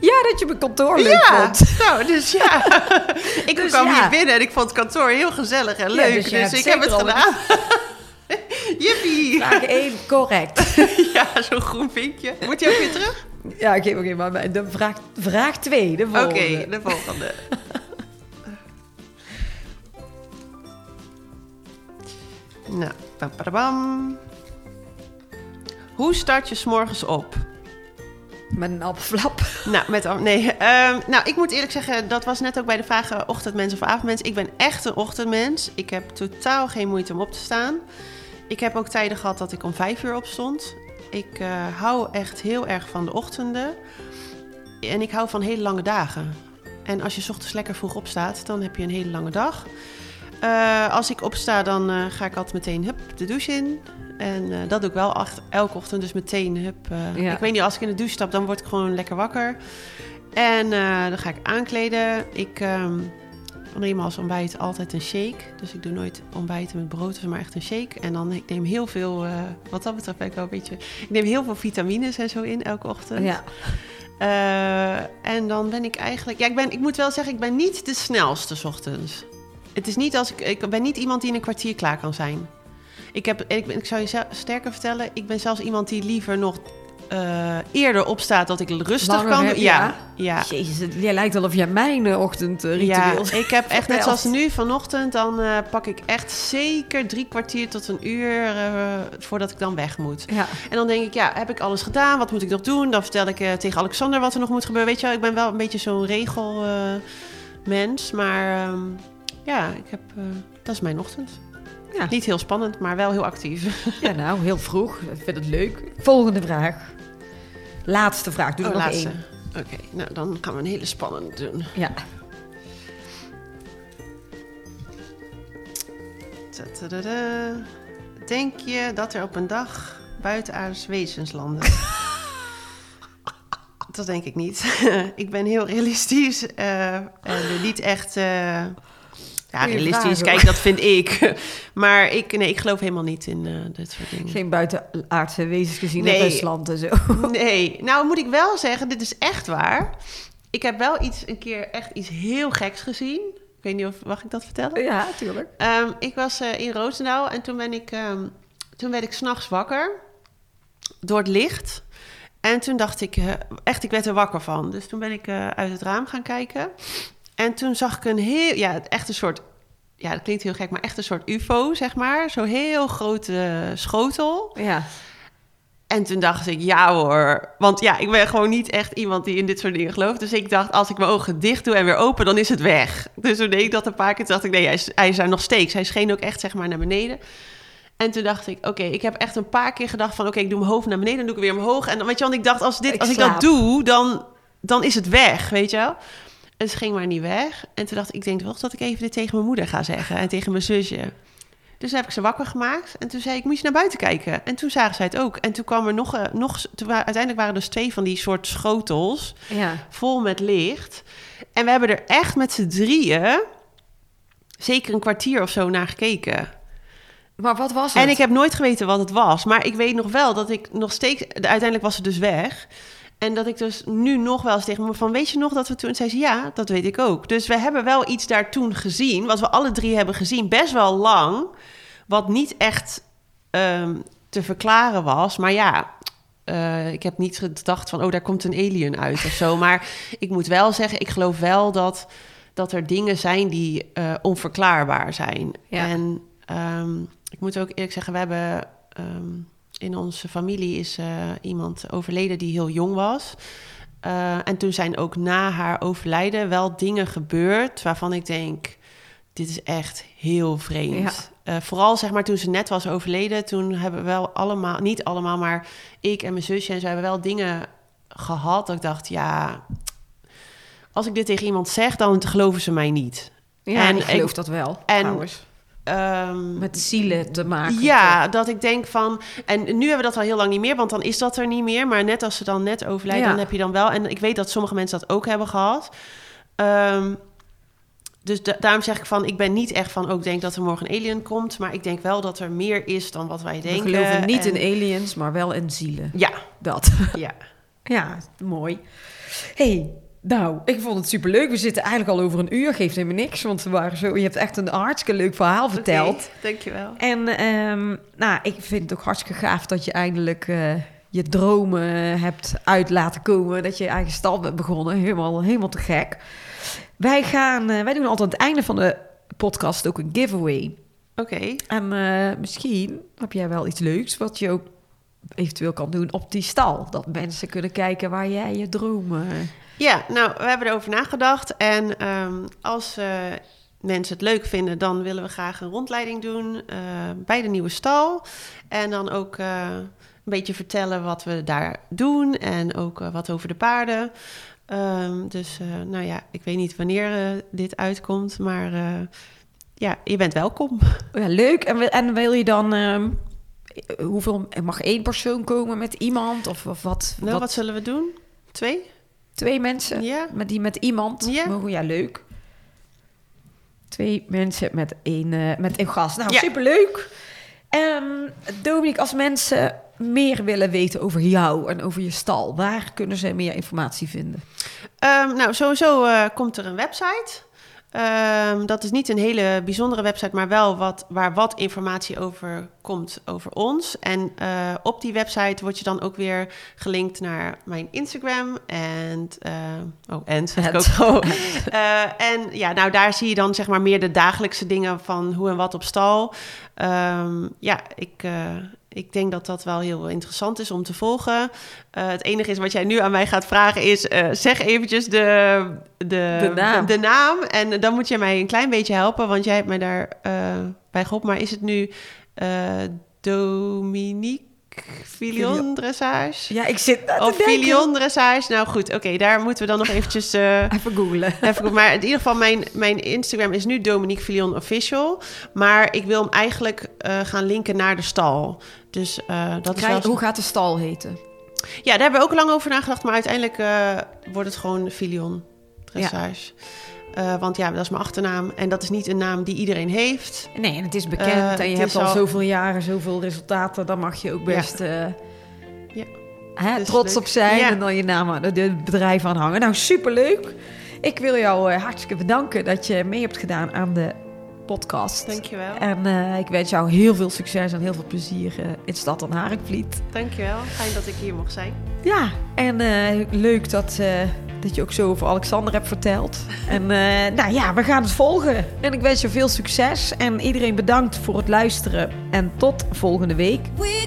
Ja, dat je mijn kantoor leuk ja, vond. nou, dus ja. ik Dus kwam ja. hier binnen en ik vond het kantoor heel gezellig en leuk. dus dus ik heb het gedaan. Jippie! Vraag 1, correct. Ja, zo'n groen vinkje. Moet je ook weer terug? Ja, oké, oké, maar de vraag, vraag 2, de Oké, volgende. de volgende. Nou, pam, pam. Hoe start je s'morgens op? Met een appelflap. Nou, met, nee, ehm, nou, ik moet eerlijk zeggen, dat was net ook bij de vraag eh, ochtendmens of avondmens. Ik ben echt een ochtendmens. Ik heb totaal geen moeite om op te staan. Ik heb ook tijden gehad dat ik om vijf uur opstond. Ik eh, hou echt heel erg van de ochtenden. En ik hou van hele lange dagen. En als je 's ochtends lekker vroeg opstaat, dan heb je een hele lange dag. Eh, als ik opsta, dan eh, ga ik altijd meteen hup, de douche in. En eh, dat doe ik wel echt elke ochtend. Dus meteen hup. Ja. Ik weet niet, als ik in de douche stap, dan word ik gewoon lekker wakker. En dan ga ik aankleden. Ik ehm neem als ontbijt altijd een shake. Dus ik doe nooit ontbijten met brood, maar echt een shake. En dan ik neem heel veel, wat dat betreft ben ik wel een beetje... Ik neem heel veel vitamines en zo in elke ochtend. Ja. En dan ben ik eigenlijk... Ja, ik, ben, ik moet wel zeggen, ik ben niet de snelste 's ochtends. Het is niet als ik... Ik ben niet iemand die in een kwartier klaar kan zijn. Ik, heb, ik, ben- ik zou je sterker vertellen, ik ben zelfs iemand die liever nog eh, eerder opstaat dat ik rustig Langer kan heb-. Ja, ja. Jezus, het lijkt wel of jij mijn eh, ochtendritueel... Ja, ik heb echt net zoals nu vanochtend, dan eh, pak ik echt zeker drie kwartier tot een uur voordat ik dan weg moet. Ja. En dan denk ik, ja, heb ik alles gedaan? Wat moet ik nog doen? Dan vertel ik tegen Alexander wat er nog moet gebeuren. Weet je wel, ik ben wel een beetje zo'n regelmens. maar ehm, ja, ik heb, eh, dat is mijn ochtend. Ja. Niet heel spannend, maar wel heel actief. ja, nou, heel vroeg. Ik vind het leuk. Volgende vraag. Laatste vraag. Doe er Oh, nog laatste. één. Oké, nou dan gaan we een hele spannende doen. Ja. Denk je dat er op een dag buitenaardse wezens landen? dat denk ik niet. ik ben heel realistisch eh, en niet echt. eh, ja, realistisch, kijk, dat vind ik. maar ik, nee, ik geloof helemaal niet in eh, dit soort dingen. Geen buitenaardse wezens gezien Nee. in Rusland en zo. Nee, nou moet ik wel zeggen, dit is echt waar. Ik heb wel iets, een keer echt iets heel geks gezien. Ik weet niet of, mag ik dat vertellen? Ja, tuurlijk. Ehm, ik was eh, in Roosendaal en toen ben ik, ehm, toen werd ik s'nachts wakker door het licht. En toen dacht ik, eh, echt, ik werd er wakker van. Dus toen ben ik uit het raam gaan kijken. En toen zag ik een heel, ja, echt een soort, ja, dat klinkt heel gek, maar echt een soort UFO, zeg maar. Zo'n heel grote schotel. Ja. En toen dacht ik, ja hoor. Want ja, ik ben gewoon niet echt iemand die in dit soort dingen gelooft. Dus ik dacht, als ik mijn ogen dicht doe en weer open, dan is het weg. Dus toen deed ik dat een paar keer. Toen dacht ik, nee, hij is, hij is daar nog steeds. Hij scheen ook echt, zeg maar, naar beneden. En toen dacht ik, oké, ik heb echt een paar keer gedacht van... oké, ik doe mijn hoofd naar beneden, dan doe ik weer omhoog. En dan, weet je, want ik dacht, als, dit, Ik als ik dat doe, dan, dan is het weg, weet je wel. Het ging maar niet weg. En toen dacht ik, ik denk wel dat ik even dit tegen mijn moeder ga zeggen... en tegen mijn zusje. Dus toen heb ik ze wakker gemaakt. En toen zei ik, moet je naar buiten kijken? En toen zagen zij het ook. En toen kwam er nog... eh, nog toen uiteindelijk waren er dus twee van die soort schotels... Ja. vol met licht. En we hebben er echt met z'n drieën... zeker een kwartier of zo naar gekeken. Maar wat was het? En ik heb nooit geweten wat het was. Maar ik weet nog wel dat ik nog steeds... Uiteindelijk was het dus weg. En dat ik dus nu nog wel eens tegen me van... weet je nog dat we toen... En zei ze, ja, dat weet ik ook. Dus we hebben wel iets daar toen gezien... wat we alle drie hebben gezien, best wel lang... wat niet echt ehm, te verklaren was. Maar ja, eh, ik heb niet gedacht van... oh, daar komt een alien uit of zo. Maar ik moet wel zeggen, ik geloof wel dat... dat er dingen zijn die eh, onverklaarbaar zijn. Ja. En ehm, ik moet ook eerlijk zeggen, we hebben... ehm, in onze familie is eh, iemand overleden die heel jong was. Eh, en toen zijn ook na haar overlijden wel dingen gebeurd waarvan ik denk, dit is echt heel vreemd. Eh, vooral zeg maar toen ze net was overleden, toen hebben we wel allemaal, niet allemaal, maar ik en mijn zusje en zo hebben wel dingen gehad dat ik dacht, ja, als ik dit tegen iemand zeg, dan geloven ze mij niet. Ja, en ik geloof ik- dat wel, en- trouwens. Ehm, Met zielen te maken. ja, dat ik denk van... En nu hebben we dat al heel lang niet meer, want dan is dat er niet meer. Maar net als ze dan net overlijdt, Ja. dan heb je dan wel... En ik weet dat sommige mensen dat ook hebben gehad. Ehm, dus da- daarom zeg ik van, ik ben niet echt van... ook denk dat er morgen een alien komt. Maar ik denk wel dat er meer is dan wat wij We denken. geloven niet En- in aliens, maar wel in zielen. Ja, Dat. ja. Ja, mooi. hey, nou, ik vond het superleuk. We zitten eigenlijk al over een uur. Geeft helemaal niks, want we waren zo... Je hebt echt een hartstikke leuk verhaal verteld. Dankjewel. En ehm, nou, ik vind het ook hartstikke gaaf dat je eindelijk eh, je dromen hebt uit laten komen. Dat je je eigen stal bent begonnen. Helemaal, helemaal te gek. Wij, gaan, eh, wij doen altijd aan het einde van de podcast ook een giveaway. Oké. En eh, misschien heb jij wel iets leuks wat je ook eventueel kan doen op die stal. Dat mensen kunnen kijken waar jij je dromen... Ja, nou, we hebben erover nagedacht. En ehm, als eh, mensen het leuk vinden, dan willen we graag een rondleiding doen eh, bij de nieuwe stal. En dan ook eh, een beetje vertellen wat we daar doen en ook wat over de paarden. Ehm, dus nou ja, ik weet niet wanneer dit uitkomt, maar ja, je bent welkom. Ja, leuk. En, wil- en wil je dan... ehm, hoeveel... Mag één persoon komen met iemand? Of, of wat? Nou, wat zullen we doen? Twee? Twee mensen? Ja. Met die met iemand? Ja. Mogen, ja, leuk. Twee mensen met één, eh, met één gast. Nou, Ja. superleuk. Ehm Dominique, als mensen meer willen weten over jou en over je stal... waar kunnen ze meer informatie vinden? Ehm, nou, sowieso eh, komt er een website. Ehm, dat is niet een hele bijzondere website, maar wel wat, waar wat informatie over komt over ons. En eh, op die website word je dan ook weer gelinkt naar mijn Instagram. En, eh, oh, en zeg ik ook. Eh, en ja, nou daar zie je dan zeg maar meer de dagelijkse dingen van hoe en wat op stal. Ehm, ja, ik, eh, ik denk dat dat wel heel interessant is om te volgen. Eh, het enige is wat jij nu aan mij gaat vragen is... eh, zeg eventjes de, de, De naam. de naam. En dan moet je mij een klein beetje helpen, want jij hebt mij daar eh, bij geholpen. Maar is het nu Dominique Filion Dressage? Ja, ik zit Of denken. Filion Dressage? Nou goed, oké, daar moeten we dan nog eventjes... eh, Even googlen. Even maar in ieder geval, mijn, mijn Instagram is nu Dominique Filion Official. Maar ik wil hem eigenlijk eh, gaan linken naar de stal. Dus eh, dat is wel... hoe gaat de stal heten? Ja, daar hebben we ook lang over nagedacht. Maar uiteindelijk wordt het gewoon Filion Dressage. Eh, want ja, dat is mijn achternaam. En dat is niet een naam die iedereen heeft. Nee, en het is bekend Eh, en je hebt al zoveel jaren, zoveel resultaten. Dan mag je ook Ja. best eh, Ja. hè, Dus trots leuk. op zijn Ja. en dan je naam aan het bedrijf aan hangen. Nou, superleuk. Ik wil jou hartstikke bedanken dat je mee hebt gedaan aan de podcast. Dankjewel. En eh, ik wens jou heel veel succes en heel veel plezier eh, in Stad en Haringvliet. Dankjewel. Fijn dat ik hier mocht zijn. Ja, en eh, leuk dat, eh, dat je ook zo over Alexander hebt verteld. En eh, nou ja, we gaan het volgen. En ik wens je veel succes. En iedereen bedankt voor het luisteren. En tot volgende week. We